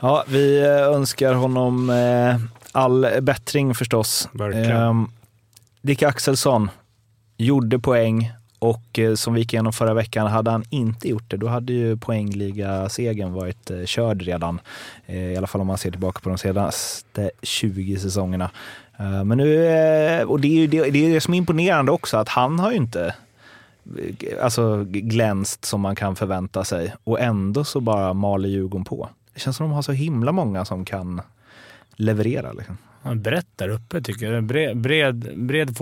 Ja, vi eh, önskar honom eh, all bättring förstås. Verkligen. Ehm, Dick Axelsson gjorde poäng och eh, som vi gick igenom förra veckan, hade han inte gjort det, då hade ju poängliga-segern varit eh, körd redan. Eh, I alla fall om man ser tillbaka på de senaste 20 säsongerna. Men nu, och det är ju det, det, är det som är imponerande också, att han har ju inte alltså, glänst som man kan förvänta sig och ändå så bara maler Djurgården på. Det känns som de har så himla många som kan leverera. Liksom. Brett där uppe tycker jag. Bred, bred, bred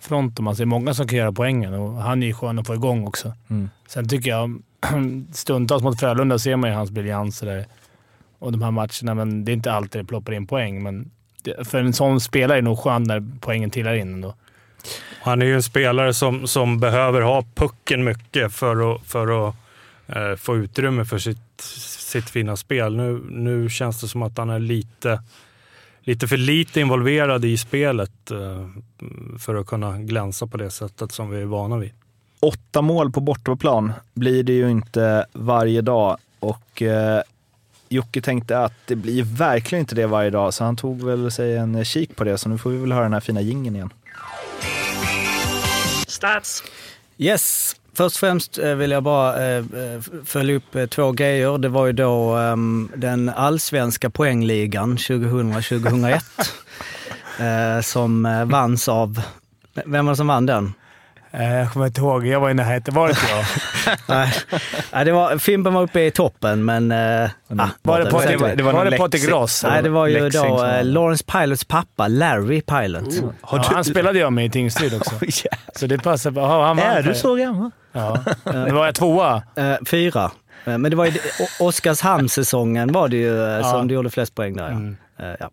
forwardsfront om man ser. Många som kan göra poängen och han är ju skön att få igång också. Mm. Sen tycker jag (clears throat) stundtals mot Frölunda ser man ju hans briljanser där och de här matcherna, men det är inte alltid det ploppar in poäng. Men det, för en sån spelare är det nog skönt när poängen trillar in ändå. Han är ju en spelare som, som behöver ha pucken mycket för att, för att eh, få utrymme för sitt, sitt fina spel. Nu, nu känns det som att han är lite, lite för lite involverad i spelet eh, för att kunna glänsa på det sättet som vi är vana vid. Åtta mål på bortaplan blir det ju inte varje dag och eh, Jocke tänkte att det blir verkligen inte det varje dag, så han tog väl sig en kik på det. Så nu får vi väl höra den här fina gingen igen. Stats. Yes. Först och främst eh, vill jag bara eh, eh, följa upp två grejer. Det var ju då ehm, den allsvenska poängligan 2000-2001 (laughs) som vanns av... Vem var det som vann den? Eh, Jag kommer inte ihåg. Jag var i närheten. Var det inte jag? (laughs) Nej, det var, Fimpen var uppe i toppen, men... Eh, ah, Var det, på, det, var, det. det var, det Patrik Gross? Nej, det var ju Lexing då vann. Lawrence Pilots pappa, Larry Pilot. Har Ja, han spelade jag med i Tingsryd också. (laughs) Oh, yeah. Så det passar bra. Ja, han Är du så gammal? Ja. (laughs) Nu var jag tvåa. Eh, fyra. Men det var ju Oskarshamnssäsongen var det ju som du gjorde flest poäng där. Ja. Mm. Ja.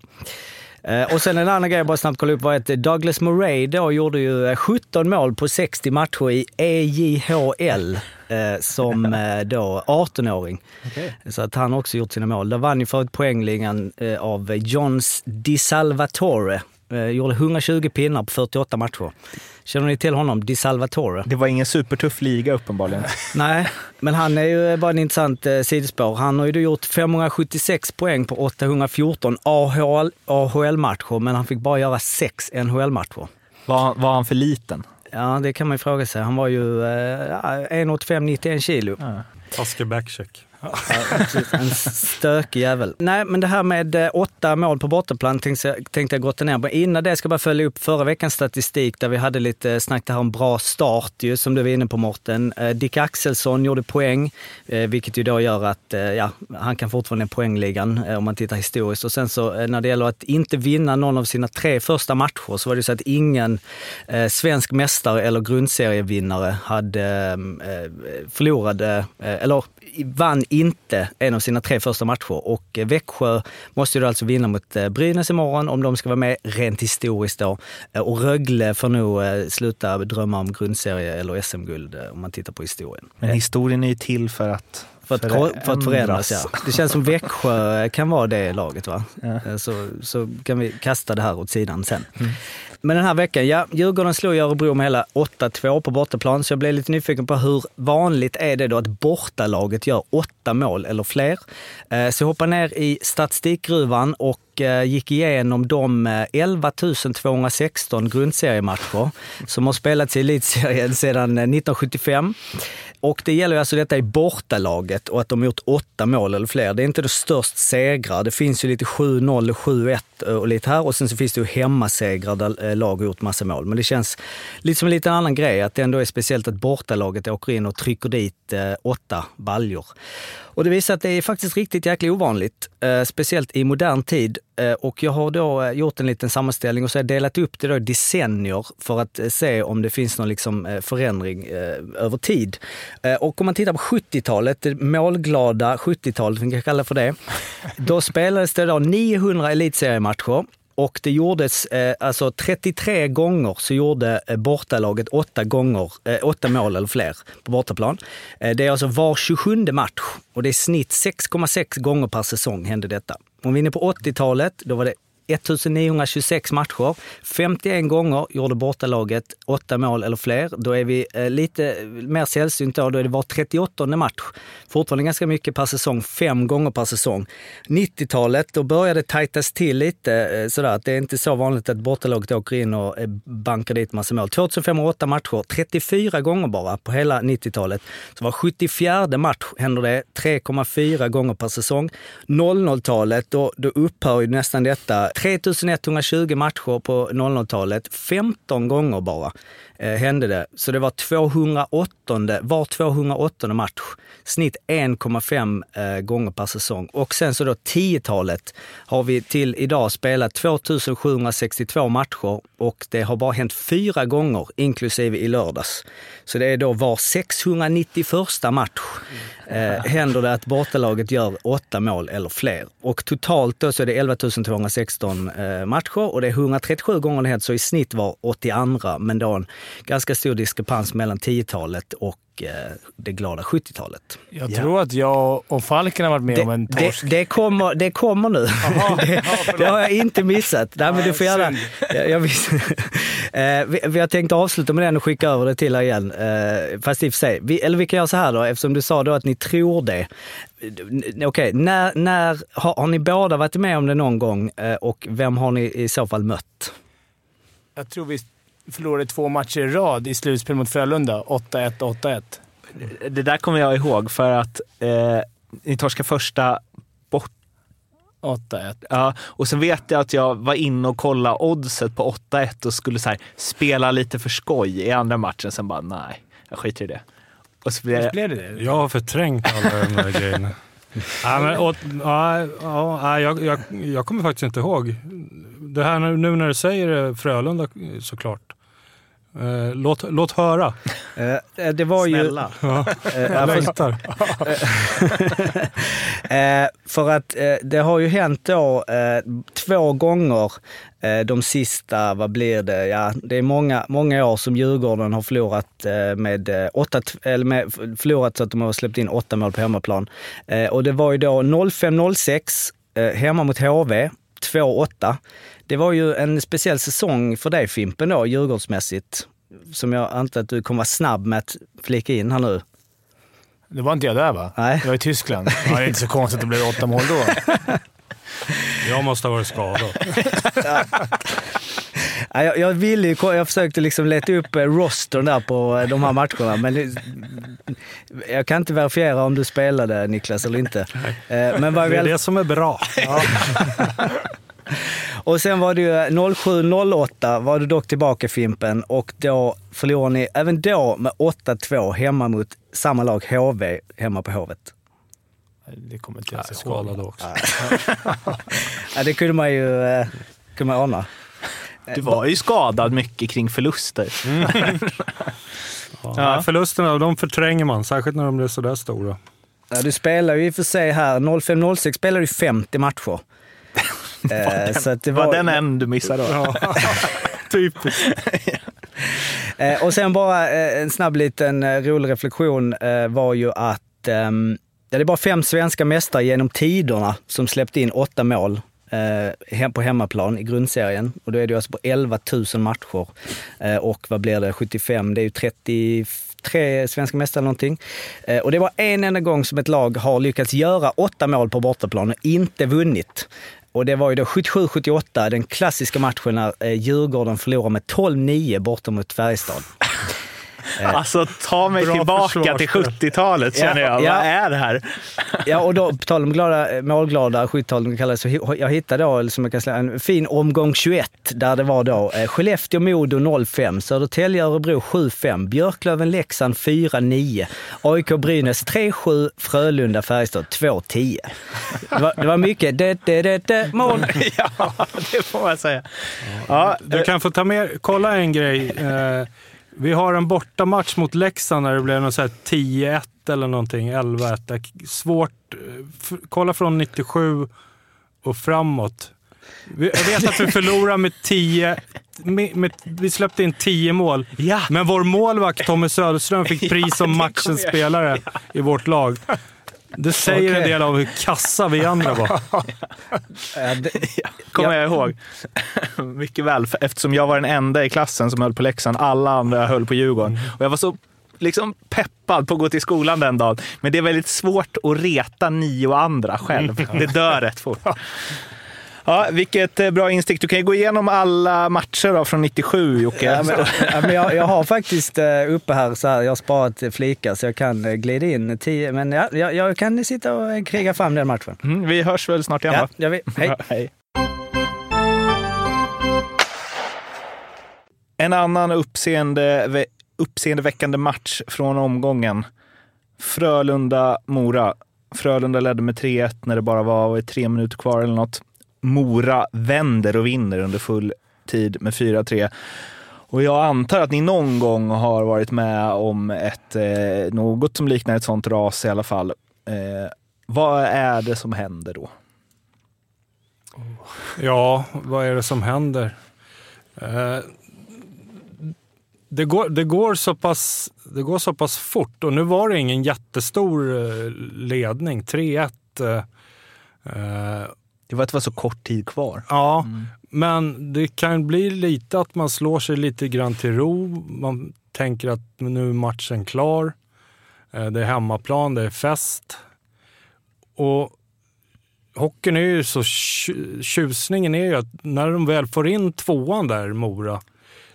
Eh, Och sen en annan grej jag bara snabbt kolla upp var att Douglas Murray då gjorde ju eh, 17 mål på 60 matcher i EJHL eh, som (laughs) eh, då 18-åring. Så att han också gjort sina mål. Där vann ju förut poängligan eh, av Johns Di Salvatore. Eh, Gjorde 120 pinnar på 48 matcher. Känner ni till honom? Di Salvatore? Det var ingen supertuff liga uppenbarligen. (laughs) Nej, men han är ju bara en intressant eh, sidospår. Han har ju då gjort 576 poäng på 814 AHL, AHL-matcher, men han fick bara göra sex NHL-matcher. Var, var han för liten? Ja, det kan man ju fråga sig. Han var ju eh, ja, 1,85, 91 kilo. Taskig backcheck. Ja, precis. En stökig jävel. Nej, men det här med eh, åtta mål på bortaplan tänkte jag, tänkte jag grotta ner på. Innan det ska jag bara följa upp förra veckans statistik där vi hade lite snack det här om bra start ju, som du var inne på Morten. Eh, Dick Axelsson gjorde poäng, eh, vilket ju då gör att ja, han kan fortfarande i poängligan om man tittar historiskt. Och sen så när det gäller att inte vinna någon av sina tre första matcher så var det så att ingen svensk mästare eller grundserievinnare hade förlorade, eller vann inte en av sina tre första matcher och eh, Växjö måste ju alltså vinna mot eh, Brynäs imorgon om de ska vara med rent historiskt då. Eh, Och Rögle får nog sluta drömma om grundserie eller SM-guld om man tittar på historien. Men historien är ju till för att För att, för att förändras, ja. Det känns som Växjö kan vara det laget va? Eh, Så, så kan vi kasta det här åt sidan sen. Men den här veckan, ja, Djurgården slog Örebro med hela 8-2 på bortaplan, så jag blev lite nyfiken på hur vanligt är det då att bortalaget gör åtta mål eller fler? Eh, Så jag hoppar ner i statistikgruvan och och eh, gick igenom de eh, 11 216 grundseriematcher som har spelats i elitserien sedan eh, 1975. Och det gäller alltså detta i bortalaget och att de har gjort åtta mål eller fler. Det är inte det störst segrar. Det finns ju lite 7-0 7-1 och lite här. Och sen så finns det ju hemmasegrar där lag har gjort massa mål. Men det känns lite som en liten annan grej att det ändå är speciellt att bortalaget åker in och trycker dit åtta baljor. Och det visar att det är faktiskt riktigt jäkla ovanligt, eh, speciellt i modern tid. Eh, och jag har då eh, gjort en liten sammanställning och så har jag delat upp det då i decennier för att eh, se om det finns någon liksom, eh, förändring eh, över tid. Eh, och om man tittar på 70-talet, det målglada 70-talet, vi kan kalla det för det. Då spelades det då 900 elitseriematcher och det gjordes eh, alltså 33 gånger så gjorde eh, bortalaget åtta, gånger, eh, åtta mål eller fler på bortaplan. Eh, det är alltså var 27 match och det är snitt 6,6 gånger per säsong hände detta. Om vi är inne på 80-talet, då var det 1926 matcher. 51 gånger gjorde bortalaget åtta mål eller fler. Då är vi eh, lite eh, mer sällsynt då. Då är det var 38 match. Fortfarande ganska mycket per säsong, fem gånger per säsong. 90-talet, då började det tajtas till lite eh, sådär att det är inte så vanligt att bortalaget åker in och bankar dit massa mål. 2508 matcher, 34 gånger bara på hela 90-talet. Så var 74 match händer det 3,4 gånger per säsong. 00-talet, då, då upphör ju nästan detta 3120 matcher på 00-talet, 15 gånger bara eh, hände det. Så det var 208, var 208 match, snitt 1,5 eh, gånger per säsong. Och sen så då 10-talet har vi till idag spelat 2762 matcher och det har bara hänt fyra gånger, inklusive i lördags. Så det är då var 691 match eh, händer det att bortalaget gör åtta mål eller fler. Och totalt då så är det 11 216 eh, matcher och det är 137 gånger det hänt, så i snitt var 82, men då en ganska stor diskrepans mellan 10-talet och eh, det glada 70-talet. Jag tror att jag och Falken har varit med Det, om en det, torsk. det, kommer, det kommer nu. (laughs) det, det har jag inte missat. Nej, men du får gärna, (laughs) jag, jag visste. (laughs) eh, vi, vi har tänkt avsluta med den och skicka över det till er igen. Eh, fast i och för sig, vi, eller vi kan göra så här då, eftersom du sa då att ni tror det. Okej, okay, när, när har, har ni båda varit med om det någon gång eh, och vem har ni i så fall mött? Jag tror vi förlorade två matcher i rad i slutspel mot Frölunda. 8-1, 8-1. Det där kommer jag ihåg för att eh, ni torskade första bort 8-1. Ja, och sen vet jag att jag var inne och kollade oddset på 8-1 och skulle så här, spela lite för skoj i andra matchen. Sen bara, nej, jag skiter i det. Och så blev Visst det... blev det det? Jag har förträngt alla de där grejerna. (laughs) Nej, men, och, ja, ja, jag, jag, jag kommer faktiskt inte ihåg. Det här nu, när du säger Frölunda såklart. Eh, låt, låt höra. Eh, det var ju... Snälla. (laughs) Ja, Eh, jag längtar. (laughs) eh, för att eh, det har ju hänt då eh, två gånger eh, de sista, vad blir det, ja det är många, många år som Djurgården har förlorat eh, med, eh, åtta, eller med förlorat så att de har släppt in åtta mål på hemmaplan. Eh, och det var ju då 05-06 eh, hemma mot HV, 2-8. Det var ju en speciell säsong för dig Fimpen då, Djurgårdsmässigt. Som jag antar att du kommer vara snabb med att flika in här nu. Det var inte jag där va? Nej. Det var i Tyskland. Ja, det är inte så konstigt att det blev åtta mål då. (laughs) Jag måste ha varit skadad. (laughs) Ja, jag, jag, ville ju, jag försökte liksom leta upp eh, rostern där på eh, de här matcherna, men jag kan inte verifiera om du spelade Niklas eller inte. Eh, Men vad Det är väl, det som är bra. (laughs) (laughs) och sen var det ju 07-08 var du dock tillbaka Fimpen och då förlorade ni även då med 8-2 hemma mot samma lag HV hemma på Hovet. Det kommer inte ihåg. skadad också. (laughs) Ja, det kunde man ju eh, kunde man ana. Du var ju skadad mycket kring förluster. (laughs) Ja. Nej, Förlusterna, de förtränger man, särskilt när de blir sådär stora. Ja, du spelar ju i och för sig här, 05-06 spelar du 50 matcher. Eh, så att det var var, den en du missade då. (laughs) Typiskt. (laughs) Eh, och sen bara eh, en snabb liten eh, rolig reflektion var ju att ehm, det är bara fem svenska mästare genom tiderna som släppte in åtta mål hem på hemmaplan i grundserien. Och då är det alltså på 11 000 matcher. Och vad blir det, 75, det är ju 33 svenska mästare eller någonting. Och det var en enda gång som ett lag har lyckats göra åtta mål på bortaplan och inte vunnit. Och det var ju då 77-78, den klassiska matchen när eh, Djurgården förlorade med 12-9 borta mot Färjestad. Alltså ta mig Bra tillbaka till försvarsspel. 70-talet känner jag. Ja. Vad är det här? Ja, och då på tal om glada, målglada 70-tal, kallas så hi- jag hittade då, eller som jag kan säga, en fin omgång 21 där det var då eh, Skellefteå-Modo 05, Södertälje-Örebro 7-5, Björklöven-Leksand 4-9, AIK-Brynäs 3-7, Frölunda-Färjestad 2-10. Det var, det var mycket det, det, det, det, mål. (laughs) ja, det får man säga. Ja, Du kan få ta med, kolla en grej. Eh, vi har en bortamatch mot Leksand när det blev något så här 10-1 eller någonting, 11-1. Det är Svårt. eh, Kolla från 97 och framåt. Jag vet att vi förlorade med 10... Med, med, vi släppte in 10 mål, Ja. men vår målvakt Tommy Söderström fick pris som (laughs) matchens spelare i vårt lag. Det säger en Okej. del av hur kassa vi andra var. (laughs) Kommer Ja. jag ihåg. (laughs) Mycket väl, för eftersom jag var den enda i klassen som höll på Leksand. Alla andra höll på Djurgården. Och jag var så liksom peppad på att gå till skolan den dagen. Men det är väldigt svårt att reta nio andra själv. Det dör rätt fort. Ja, vilket eh, bra instick. Du kan ju gå igenom alla matcher då från 97 Jocke. Ja, men, ja, men jag, jag har faktiskt eh, uppe här, så här, jag har sparat flikar så jag kan eh, glida in tio, men ja, jag, jag kan sitta och kriga fram den matchen. Mm, vi hörs väl snart igen Ja, va? jag vet. Hej. Ja, hej. En annan uppseende, uppseendeväckande match från omgången. Frölunda-Mora. Frölunda ledde med 3-1 när det bara var tre minuter kvar eller något. Mora vänder och vinner under full tid med 4-3. Och jag antar att ni någon gång har varit med om ett, eh, något som liknar ett sånt ras i alla fall. Eh, vad är det som händer då? Oh. Ja, vad är det som händer? Eh, det, går, det, går så pass, det går så pass fort och nu var det ingen jättestor eh, ledning. 3-1. Det var att det var så kort tid kvar. Ja, Mm. men det kan bli lite att man slår sig lite grann till ro. Man tänker att nu är matchen klar. Eh, Det är hemmaplan, det är fest. Och hockeyn är ju så, tju- tjusningen är ju att när de väl får in tvåan där, Mora,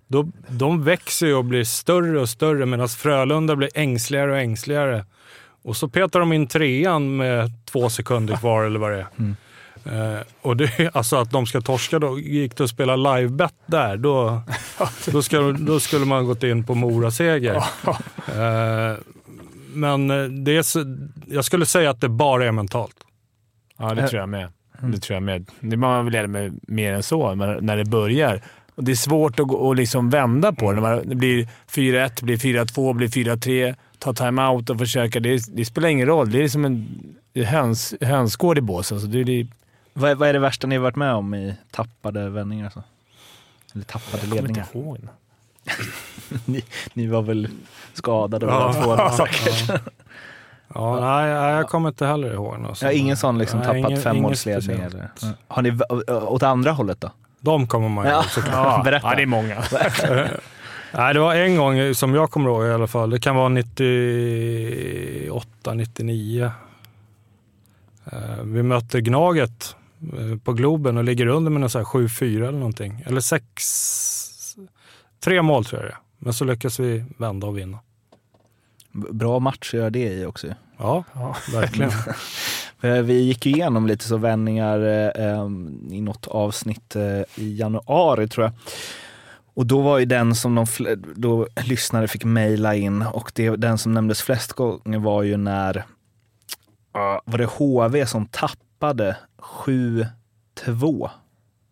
då, de växer ju och blir större och större medan Frölunda blir ängsligare och ängsligare. Och så petar de in trean med två sekunder kvar eller vad det är. Eh, och det, (laughs) alltså att de ska torska då, gick det att spela livebet där, då, (laughs) då, ska, då skulle man gått in på Mora-seger. Eh, men eh, det är, jag skulle säga att det bara är mentalt. Ja, det tror jag med. Det tror jag med. Det man vill lära mig mer än så, men när det börjar. Och det är svårt att, och liksom vända på det. När man- Det blir 4-1, blir 4-2, blir 4-3. Ta timeout och försöka. Det, det spelar ingen roll. Det är som en det är höns, hönsgård i båsen. Så det, det, Vad är, vad är det värsta ni har varit med om i tappade vändningar? Så? Eller tappade jag kommer ledningar? inte ihåg. (laughs) Ni, ni var väl skadade Ja. båda två säkert? Ja, nej, nej, jag kommer inte heller ihåg något Ja, sånt. ingen sån liksom Nej, tappat ingen- femårsledning? Eller? Har ni åt andra hållet då? De kommer man Ja. ihåg såklart. Ja, Berätta. ja, det är många. (laughs) (laughs) Nej, det var en gång som jag kommer ihåg i alla fall. Det kan vara 98, 99. Eh, Vi mötte Gnaget på Globen och ligger under med någon så här 7-4 eller någonting. Eller 6... Tre mål tror jag det är. Men så lyckas vi vända och vinna. Bra match att göra det i också. ju. Ja, verkligen. (laughs) Eh, Vi gick ju igenom lite så vändningar eh, i något avsnitt eh, i januari tror jag. Och då var ju den som de då lyssnare fick mejla in och det, den som nämndes flest gånger var ju när ja, var det HV som tappade tappade 7-2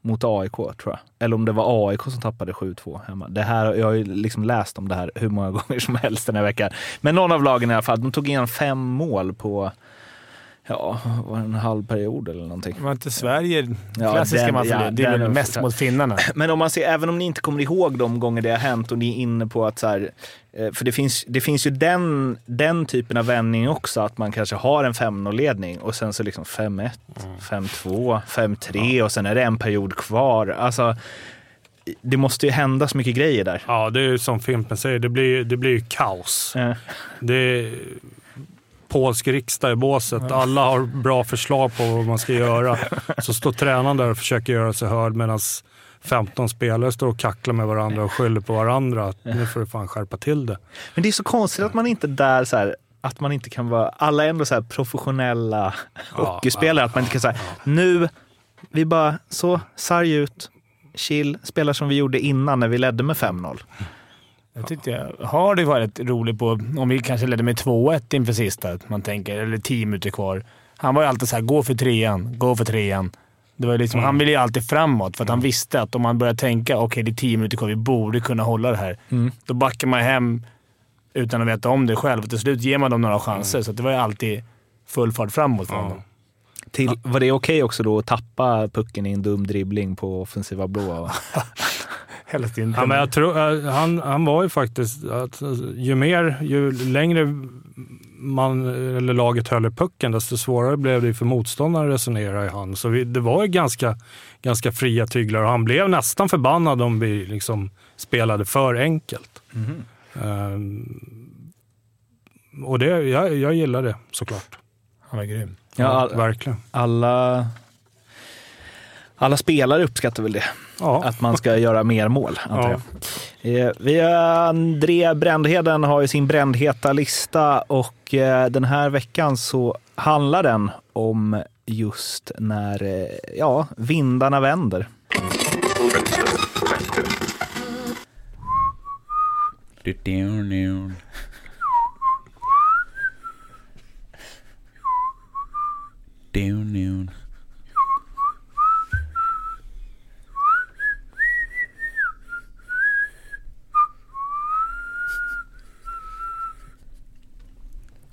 mot AIK tror jag. Eller om det var AIK som tappade 7-2 hemma. Det här, jag har ju liksom läst om det här hur många (laughs) gånger som helst den här veckan. Men någon av lagen i alla fall, de tog igen fem mål på ja, var en halv period eller någonting. Var inte Sverige Ja, klassiska den- man ja, Det är väl mest mot finnarna. (clears throat) Men om man ser, även om ni inte kommer ihåg de gånger det har hänt och ni är inne på att så här, eh, för det finns, det finns ju den, den typen av vändning också, att man kanske har en 5-0-ledning och sen så liksom 5-1, 5-2, 5-3 och sen är det en period kvar. Alltså, det måste ju hända så mycket grejer där. Ja, det är ju som Fimpen säger, det blir, det blir ju kaos. Eh, Det, polsk riksdag i båset. Alla har bra förslag på vad man ska göra. Så står tränaren där och försöker göra sig hörd medan 15 spelare står och kacklar med varandra och skyller på varandra. Nu får du fan skärpa till det. Men det är så konstigt att man inte där så här, att man inte kan vara, alla är ändå så här professionella hockeyspelare, att man inte kan säga nu, vi bara så, sarg ut, chill, spelar som vi gjorde innan när vi ledde med 5-0. Jag tyckte jag har det varit roligt på, om vi kanske ledde med 2-1 inför sista, man tänker, eller 10 minuter kvar. Han var ju alltid så här, gå för trean, gå för trean. Det var liksom, Mm. Han ville ju alltid framåt för att han visste att om man börjar tänka okej okay, det är 10 minuter kvar, vi borde kunna hålla det här. Mm. Då backar man hem utan att veta om det själv. Till slut ger man dem några chanser, så det var ju alltid full fart framåt för honom. Till, var det okej också då att tappa pucken i en dum dribbling på offensiva blå? (laughs) Helst inte. Ja, men jag tror, eh, han, han var ju faktiskt, att ju mer, ju längre man, eller laget höll i pucken, desto svårare blev det för motståndaren att resonera i hand. Så vi, det var ju ganska, ganska fria tyglar och han blev nästan förbannad om vi liksom spelade för enkelt. Ehm, och det, jag, jag gillar det såklart. Han var grym. Ja, all, verkligen. Alla, alla spelare uppskattar väl det. Ja. Att man ska göra mer mål, (laughs) antar Ja. jag. Eh, Vi, André Brändheden har ju sin brändheta lista och eh, den här veckan så handlar den om just när eh, ja, vindarna vänder.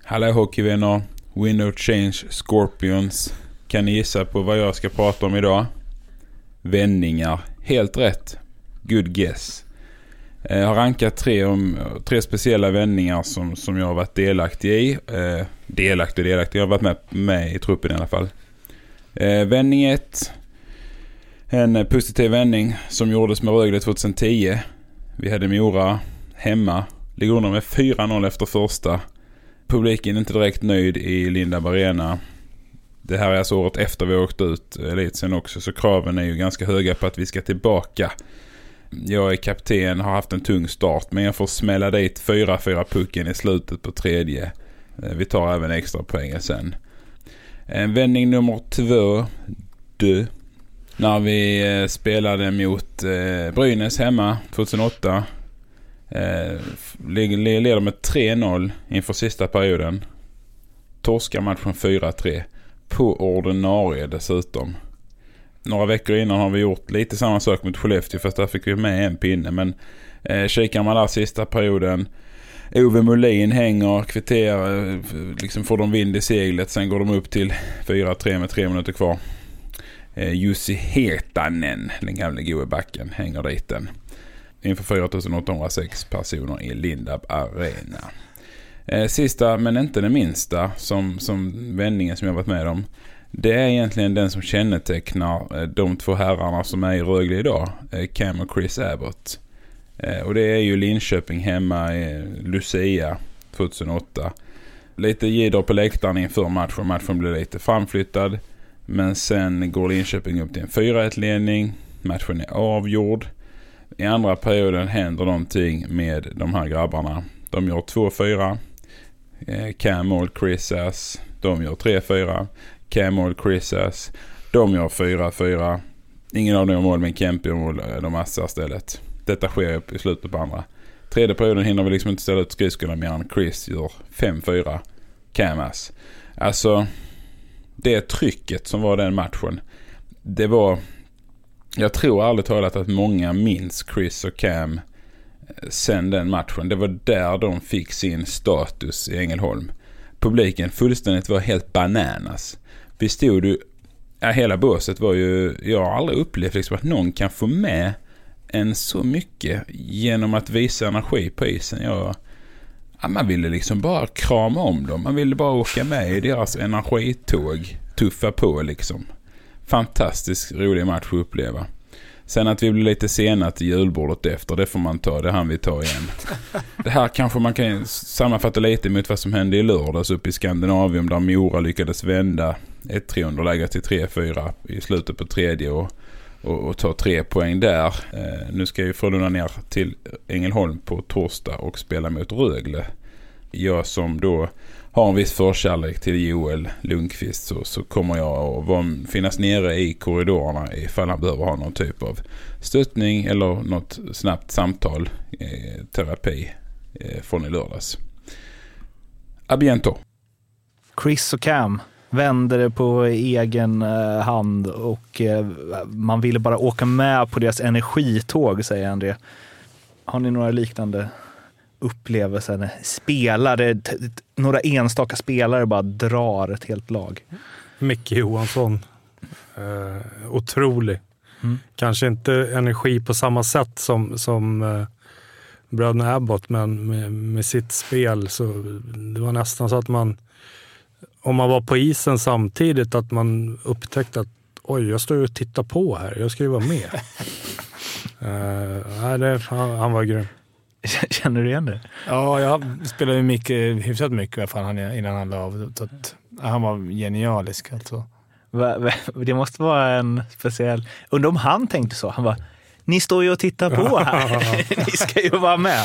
Hallå hockeyvänner! Window Change Scorpions. Kan ni gissa på vad jag ska prata om idag? Vändningar. Helt rätt. Good guess. Jag har rankat tre, om, tre speciella vändningar som, som jag har varit delaktig i. Eh, delaktig och delaktig. Jag har varit med, med i truppen i alla fall. Eh, vändning 1. En positiv vändning som gjordes med Rögle 2010. Vi hade Mora hemma. Ligger under med 4-0 efter första. Publiken är inte direkt nöjd i Lindab Arena. Det här är alltså året efter vi har åkt ut elitsen också, så kraven är ju ganska höga på att vi ska tillbaka. Jag är kapten, har haft en tung start, men jag får smälla dit 4-4 pucken i slutet på tredje. Eh, vi tar även extra poängen sen. En vändning nummer två, du. När vi eh, spelade mot Brynäs hemma 2008. Eh, leder med 3-0 inför sista perioden. Torskar matchen 4-3. På ordinarie dessutom. Några veckor innan har vi gjort lite samma sak mot Skellefteå fast där fick vi med en pinne. Men eh, kikar man där sista perioden. Ove Molin hänger, kvitterar, eh, liksom får de vind i seglet. Sen går de upp till 4-3 med tre minuter kvar. Eh, Jussi Hetanen, den gamle goe backen, hänger dit den inför 4806 personer i Lindab Arena. Eh, sista men inte den minsta som, som vändningen som jag varit med om. Det är egentligen den som kännetecknar eh, de två herrarna som är i Rögle idag. Eh, Cam och Chris Abbott. Och det är ju Linköping hemma i Lucia 2008. Lite jidder på läktaren inför matchen. Matchen blir lite framflyttad. Men sen går Linköping upp till en 4-1 ledning. Matchen är avgjord. I andra perioden händer någonting med de här grabbarna. De gör 2-4. Eh, Cam Chris Ass. De gör 3-4. Cam Chris Ass. De gör 4-4. Ingen av dem gör mål men Kempe gör mål. De assar istället. Detta sker i slutet på andra. Tredje perioden hinner vi liksom inte ställa ut skridskorna mer än Chris gör 5-4. Cam Ass. Alltså det trycket som var den matchen. Det var jag tror ärligt talat att många minns Chris och Cam eh, sen den matchen. Det var där de fick sin status i Ängelholm. Publiken fullständigt var helt bananas. Vi stod ju... Ja, hela båset var ju... Jag har aldrig upplevt liksom att någon kan få med en så mycket genom att visa energi på isen. Jag, ja, man ville liksom bara krama om dem. Man ville bara åka med i deras energitåg. Tuffa på liksom fantastiskt rolig match att uppleva. Sen att vi blir lite sena till julbordet efter, det får man ta. Det han vi ta igen. (laughs) Det här kanske man kan sammanfatta lite mot vad som hände i lördags uppe i Skandinavium där Mora lyckades vända ett 3 underläge till 3-4 i slutet på tredje och, och, och ta tre poäng där. Eh, nu ska ju Frölunda ner till Ängelholm på torsdag och spela mot Rögle. Jag som då har en viss förkärlek till Joel Lundqvist så, så kommer jag att finnas nere i korridorerna ifall han behöver ha någon typ av stöttning eller något snabbt samtal, eh, terapi eh, från i lördags. Abiento. Chris och Cam vände det på egen eh, hand och eh, man ville bara åka med på deras energitåg, säger André. Har ni några liknande upplevelser när spelare, några enstaka spelare bara drar ett helt lag? Micke Johansson. Eh, otrolig. Mm. Kanske inte energi på samma sätt som, som eh, bröderna Abbott, men med, med sitt spel så det var nästan så att man, om man var på isen samtidigt, att man upptäckte att oj, jag står och tittar på här, jag ska ju vara med. (laughs) Eh, nej, det, han, han var grym. (laughs) Känner du igen det? Ja, jag spelade ju mycket, hyfsat mycket i alla fall innan han la av. Så att, ja, han var genialisk alltså. Det måste vara en speciell... Undrar om han tänkte så. Han bara, ni står ju och tittar på här. (laughs) ni ska ju vara med.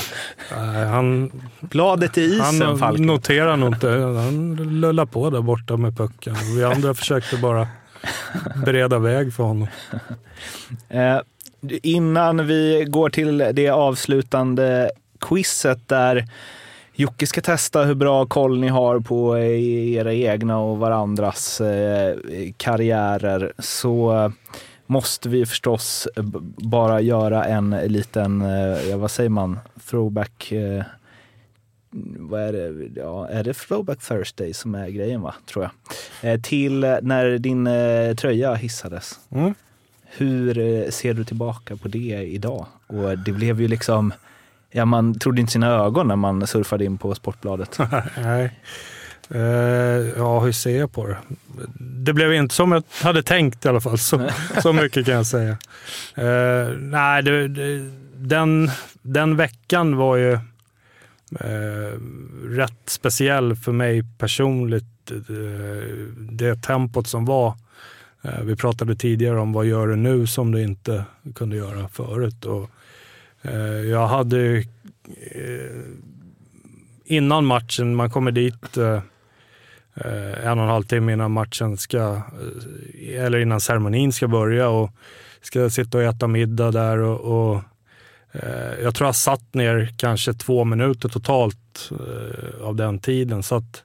Han, Bladet i isen, han Falken. noterar nog inte. Han lullar på där borta med pucken. Vi andra försökte bara bereda väg för honom. Innan vi går till det avslutande quizet där Jocke ska testa hur bra koll ni har på eh, era egna och varandras eh, karriärer så måste vi förstås bara göra en liten, eh, ja, vad säger man, throwback vad är det? Ja, är det Throwback Thursday som är grejen va? Tror jag. Eh, till när din eh, tröja hissades. Mm. Hur eh, ser du tillbaka på det idag? Och det blev ju liksom, ja man trodde inte sina ögon när man surfade in på Sportbladet. (laughs) Nej. Eh, ja, hur ser jag på det? Det blev inte som jag hade tänkt i alla fall. Så, så mycket kan jag säga. Uh, nej, det, det, den, den veckan var ju uh, rätt speciell för mig personligt. Eh, det tempot som var. Eh, vi pratade tidigare om vad gör du nu som du inte kunde göra förut. Och, eh, jag hade eh, innan matchen, man kommer dit en och en halv timme innan matchen ska, eller innan ceremonin ska börja och ska sitta och äta middag där och, och jag tror jag satt ner kanske två minuter totalt av den tiden. Så att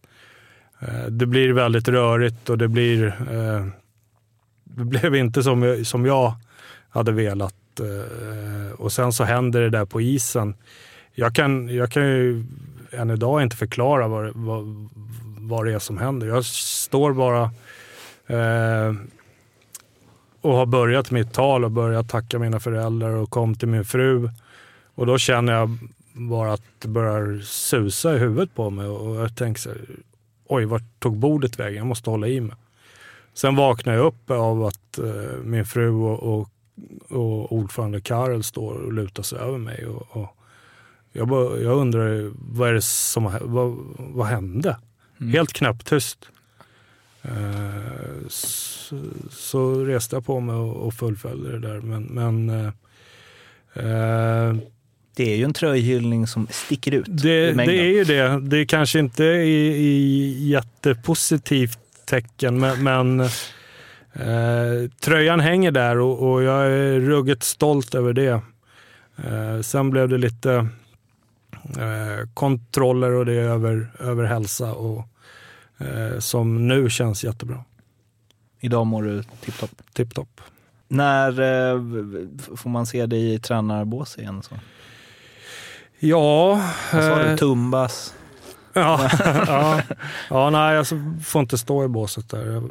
det blir väldigt rörigt och det blir det blev inte som, jag- som jag hade velat. Eh, och sen så händer det där på isen. Jag kan, jag kan ju än idag inte förklara vad, det- vad, vad det är som händer. Jag står bara eh, och har börjat mitt tal och börjat tacka mina föräldrar och kom till min fru. Och då känner jag bara att det börjar susa i huvudet på mig och jag tänker så här, oj, vart tog bordet vägen? Jag måste hålla i mig. Sen vaknar jag upp av att eh, min fru och, och, och ordförande Karel står och lutar sig över mig. Och, och jag, bara, jag undrar, vad är det som vad, vad hände? Mm. Helt knäpptyst. Eh, så, så reste jag på mig och, och fullföljde det där. Men, men eh, eh, Det är ju en tröjhyllning som sticker ut det, det är ju det. Det är kanske inte i, i jättepositivt tecken, men, men eh, tröjan hänger där och, och jag är ruggigt stolt över det. Eh, sen blev det lite eh, kontroller och det över, över hälsa och, eh, som nu känns jättebra. Idag mår du tipptopp. Tipptopp. När eh, får man se dig i tränarbås igen? Så? Ja. Vad sa eh, du? Tumbas? Ja, (laughs) ja, ja nej, jag får inte stå i båset där. Jag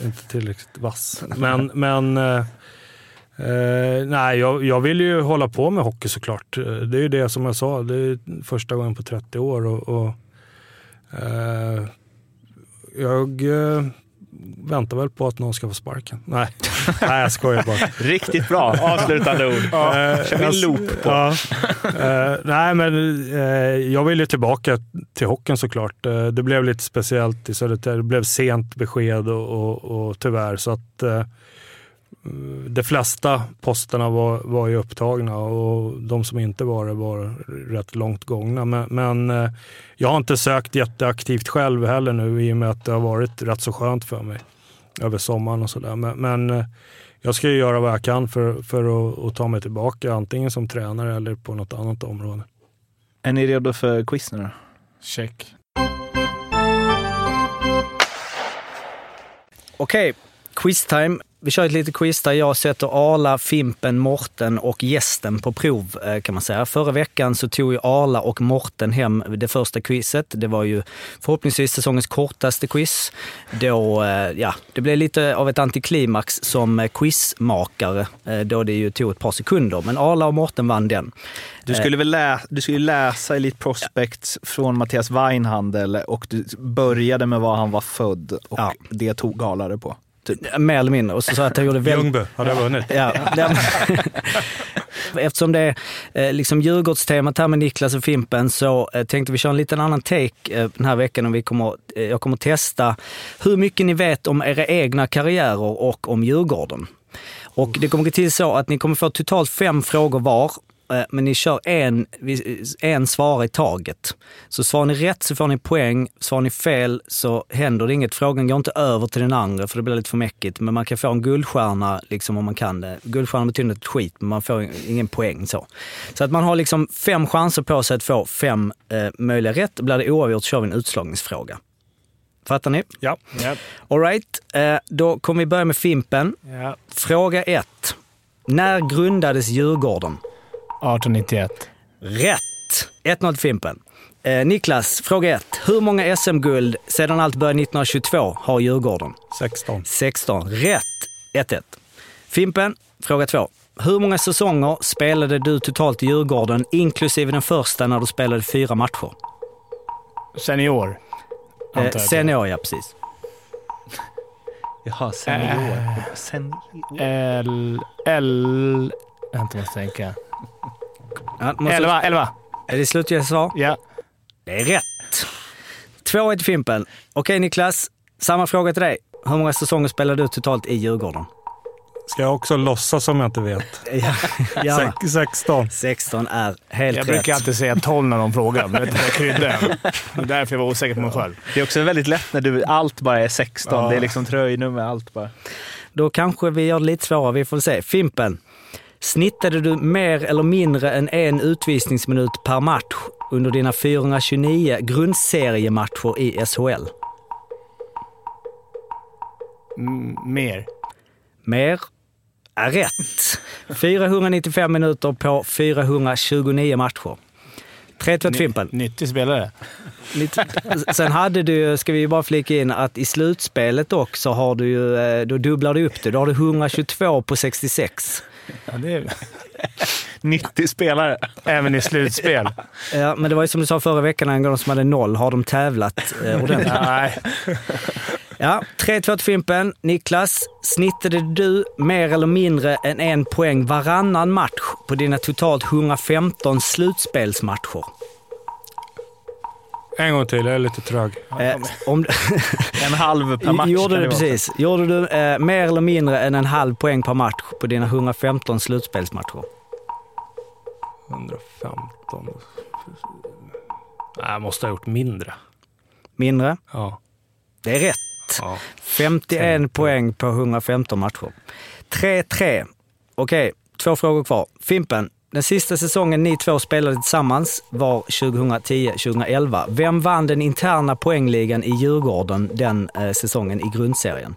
är inte tillräckligt vass. Men, (laughs) men eh, eh, nej, jag, jag vill ju hålla på med hockey såklart. Det är ju det som jag sa, det är första gången på 30 år. Och, och eh, jag eh, väntar väl på att någon ska få sparken. Nej, (laughs) Nej jag skojar bara. Riktigt bra avslutande ord. Ja, kör vi en loop på. Ja. Eh, nej, men eh, jag vill ju tillbaka till hockeyn såklart. Eh, det blev lite speciellt i Södertälje. Det blev sent besked och, och, och tyvärr. Så att de flesta posterna var, var ju upptagna och de som inte var det var rätt långt gångna. Men, men eh, jag har inte sökt jätteaktivt själv heller nu i och med att det har varit rätt så skönt för mig över sommaren och sådär. Men, men eh, jag ska ju göra vad jag kan för, för att, att ta mig tillbaka, antingen som tränare eller på något annat område. Är ni redo för quiz nu då? Check. Okej, quiztime. Vi kör ett litet quiz där jag sätter Arla, Fimpen, Morten och gästen på prov eh, kan man säga. Förra veckan så tog ju Arla och Morten hem det första quizet. Det var ju förhoppningsvis säsongens kortaste quiz. Då, eh, ja, det blev lite av ett antiklimax som quizmakare eh, då det ju tog ett par sekunder. Men Arla och Morten vann den. Du skulle väl lä du skulle läsa Elite Prospects från Mattias Weinhandel och du började med var han var född och Ja. det tog Galare på. Typ. Mer eller mindre. Och så sa jag att jag gjorde väldigt... Ljungby hade vunnit. Ja, (laughs) (laughs) Eftersom det är eh, liksom Djurgårdstemat här med Niklas och Fimpen så eh, tänkte vi köra en liten annan take eh, den här veckan. Och vi kommer, jag kommer testa hur mycket ni vet om era egna karriärer och om Djurgården. Och det kommer gå till så att ni kommer få totalt fem frågor var. Eh, Men ni kör en, en svar i taget. Så svarar ni rätt så får ni poäng. Svarar ni fel så händer det inget. Frågan går inte över till den andra för det blir lite för mäckigt. Men man kan få en guldstjärna liksom, om man kan det. Guldstjärna betyder inte skit, men man får ingen poäng. Så, så att man har liksom fem chanser på sig att få fem eh, möjliga rätt. Blir det oavgjort så kör vi en utslagningsfråga. Fattar ni? Ja. All right. eh, då kommer vi börja med Fimpen. Ja. Fråga ett. När grundades Djurgården? 1891. Rätt! 1-0 till Fimpen. Eh, Niklas, fråga ett. Hur många SM-guld sedan allt började 1922 har Djurgården? 16. 16. Rätt! 1-1. Fimpen, fråga två. Hur många säsonger spelade du totalt i Djurgården, inklusive den första när du spelade fyra matcher? Senior. Eh, jag. senior, ja precis. Jaha, senior. Senior. L... L... Vänta, måste tänka. Ja, måste- 11, 11. Är det slutgiltigt svar? Ja. Det är rätt. 2-1 till Fimpen. Okej Niklas, samma fråga till dig. Hur många säsonger spelade du totalt i Djurgården? Ska jag också låtsas som jag inte vet? (laughs) Ja, gärna. Sex- 16. 16 är helt Jag rätt. brukar alltid säga 12 när de frågar, men jag inte, jag kryddar. (laughs) Det är därför jag var osäker på mig själv. Det är också väldigt lätt när du, allt bara är 16. Ja. Det är liksom tröjnummer, allt bara. Då kanske vi gör det lite svårare, vi får se. Fimpen, snittade du mer eller mindre än en utvisningsminut per match under dina 429 grundseriematcher i SHL? Mm, mer. Mer är rätt. 495 minuter på 429 matcher. 3-2 till Fimpen. Nyttig spelare. (laughs) Sen hade du, ska vi bara flika in, att i slutspelet också har du ju, eh, då dubblar du upp det. Då har du 122 på 66. Ja, det är... Nyttig spelare. Även i slutspel. (laughs) Ja, men det var ju som du sa förra veckan angående de som hade noll. Har de tävlat eh, ordentligt? Nej. Ja, 3-2 till Fimpen. Niklas, snittade du mer eller mindre än en poäng varannan match på dina totalt 115 slutspelsmatcher? En gång till, jag är lite trög. Eh, om, (laughs) En halv per match Gjorde du precis. Gjorde du eh, mer eller mindre än en halv poäng per match på dina 115 slutspelsmatcher? 115. Nej, jag måste ha gjort mindre. Mindre? Ja. Det är rätt. ja. 51 poäng på 115 matcher. 3-3. Okej, två frågor kvar. Fimpen, den sista säsongen ni två spelade tillsammans var 2010-2011. Vem vann den interna poängligan i Djurgården den eh, säsongen i grundserien?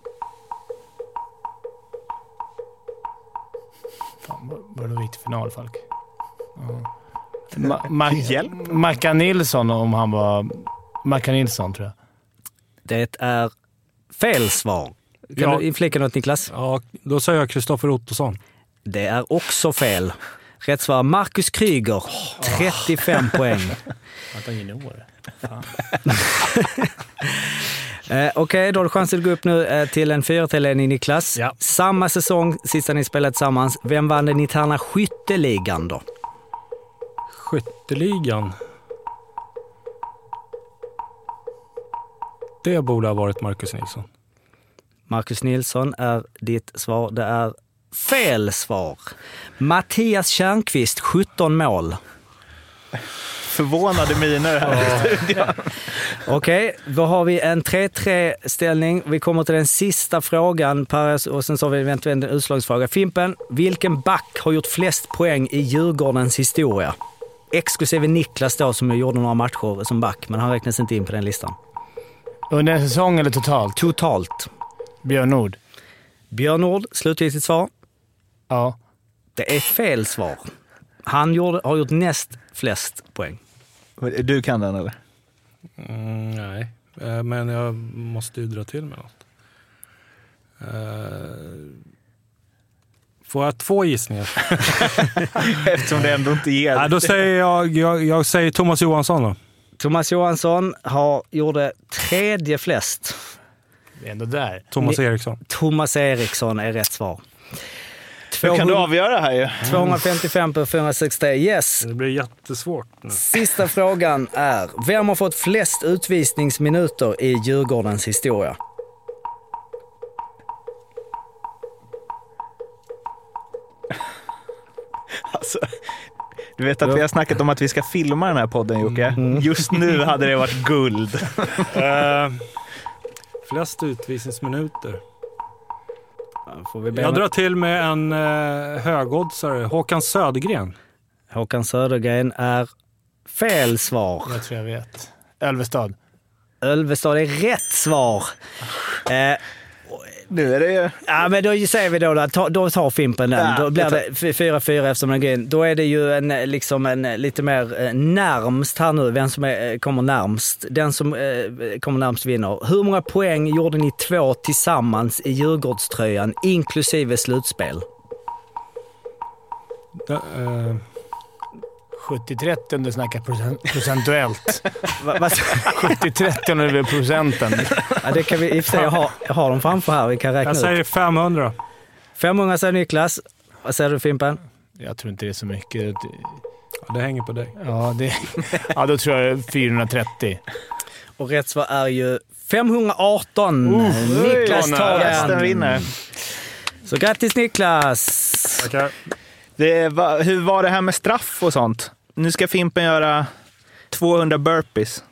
Fan, var det riktig final, Falk? Ja. Ma- (laughs) Ma- Mackan Nilsson, om han var... Mackan Nilsson, tror jag. Det är fel svar. Kan Ja. du inflika något Niklas? ja, då säger jag Kristoffer Ottosson. Det är också fel. Rätt svar, Marcus Kryger. 35 poäng. (laughs) Eh, Okej, då har du chansen att gå upp nu eh, till en 4-3-ledning Niklas. Ja. Samma säsong, sista ni spelade tillsammans. Vem vann den interna skytteligan då? Skytteligan. Det borde ha varit Marcus Nilsson. Marcus Nilsson är ditt svar. Det är fel svar. Mattias Tjärnqvist, 17 mål. Förvånade miner här i studion. (laughs) Okej, då har vi en 3-3 ställning. Vi kommer till den sista frågan Per, och sen så har vi eventuellt en utslagsfråga. Fimpen, vilken back har gjort flest poäng i Djurgårdens historia? Exklusive Niklas då som gjorde några matcher som back, men han räknas inte in på den listan. Under en säsong eller totalt? Totalt. Björn Nord. Björn Nord, slutgiltigt svar. Ja. Det är fel svar. Han gjorde, har gjort näst flest poäng. Du kan den eller? Mm, nej, Eh, men jag måste ju dra till med något. Eh, Får jag två gissningar? (laughs) Eftersom det ändå inte ger. Nej, då säger jag, jag, jag säger Thomas Johansson då. Thomas Johansson har, gjorde tredje flest. Vi är ändå där. Thomas Eriksson. Thomas Eriksson är rätt svar. Hur kan du avgöra det här ju? 255 på 463. Yes. Det blir jättesvårt nu. Sista frågan är, vem har fått flest utvisningsminuter i Djurgårdens historia? Alltså, du vet att vi har snackat om att vi ska filma den här podden Jocke. Just nu hade det varit guld. Eh, flest utvisningsminuter. Får vi Jag drar till med en eh, högoddsare, Håkan Södergren. Håkan Södergren är fel svar. Jag tror jag vet. Ölvestad. Ölvestad är rätt svar. Eh, Nu är det ju... Ja, men då säger vi då, då, ta- då tar Fimpen den. Ja, då blir det 4-4 eftersom den går in. Då är det ju en, eh, liksom en eh, lite mer eh, närmst här nu, vem som är, kommer närmst. Den som eh, kommer närmst vinner. Hur många poäng gjorde ni två tillsammans i Djurgårdströjan, inklusive slutspel? Eh, 70-30 om du snackar procent, procentuellt. (laughs) Va, va, 70-30 om du vill procenten. ja, det kan vi i och för sig, jag har, jag har dem framför här, vi kan räkna jag ut. säger 500. 500 säger Niklas. Vad säger du Fimpen? Jag tror inte det är så mycket. Ja, det hänger på dig. Ja, det, ja då tror jag 430. Och rätt svar är ju 518. Niklas tar den. vinner. Så grattis Niklas! Tackar. Det var, hur var det här med straff och sånt? Nu ska Fimpen göra 200 burpees.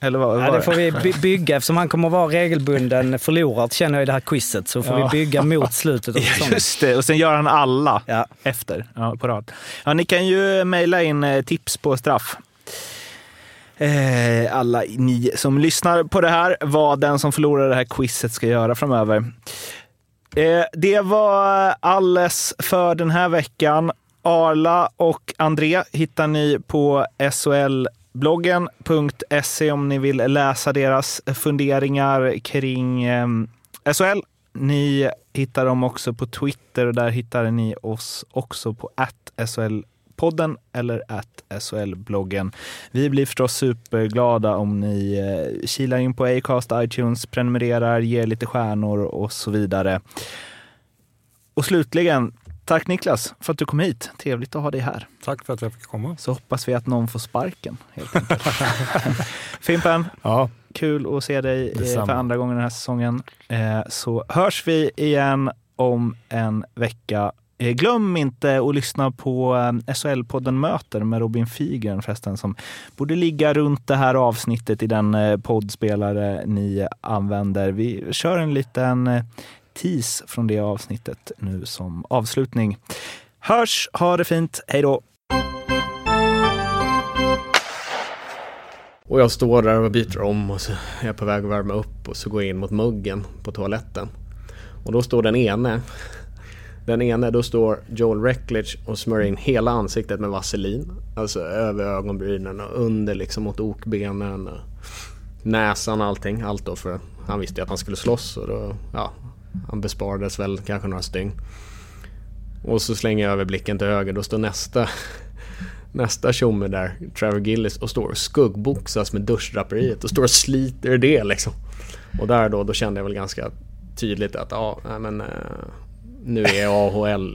Eller vad var Ja, det får vi by- bygga eftersom han kommer att vara regelbunden förlorare känner jag i det här quizet. Så får Ja. vi bygga mot slutet av (laughs) säsongen. just det. Och sen gör han alla Ja. efter, ja, på rad. Ja, ni kan ju mejla in eh, tips på straff. Eh, alla ni som lyssnar på det här, vad den som förlorar det här quizet ska göra framöver. Eh, det var alles för den här veckan. Arla och André hittar ni på solbloggen.se om ni vill läsa deras funderingar kring eh, SHL. Ni hittar dem också på Twitter och där hittar ni oss också på SHL-podden eller SHL-bloggen. Vi blir förstås superglada om ni eh, kilar in på Acast, iTunes, prenumererar, ger lite stjärnor och så vidare. Och slutligen, tack Niklas för att du kom hit. Trevligt att ha dig här. Tack för att jag fick komma. Så hoppas vi att någon får sparken helt enkelt. (laughs) Fimpen, Ja, kul att se dig eh, Detsamma. för andra gången den här säsongen. Eh, Så hörs vi igen om en vecka. Eh, Glöm inte att lyssna på SHL-podden Möter med Robin Figren förresten, som borde ligga runt det här avsnittet i den poddspelare ni använder. Vi kör en liten tease från det avsnittet nu som avslutning. Hörs, ha det fint, hej då! Och jag står där och byter om och så är jag på väg att värma upp och så går jag in mot muggen på toaletten. Och då står den ene, den ene, då står Joel Reckledge och smörjer in hela ansiktet med vaselin. Alltså över ögonbrynen och under liksom mot okbenen och näsan och allting. Allt då för han visste ju att han skulle slåss och då, ja, han besparades väl kanske några stygn. Och så slänger jag över blicken till höger, då står nästa (laughs) Nästa tjomme där, Trevor Gillis, och står och skuggboxas med duschdraperiet och står och sliter det liksom. Och där då, då kände jag väl ganska tydligt att ja, nej, men eh, nu är AHL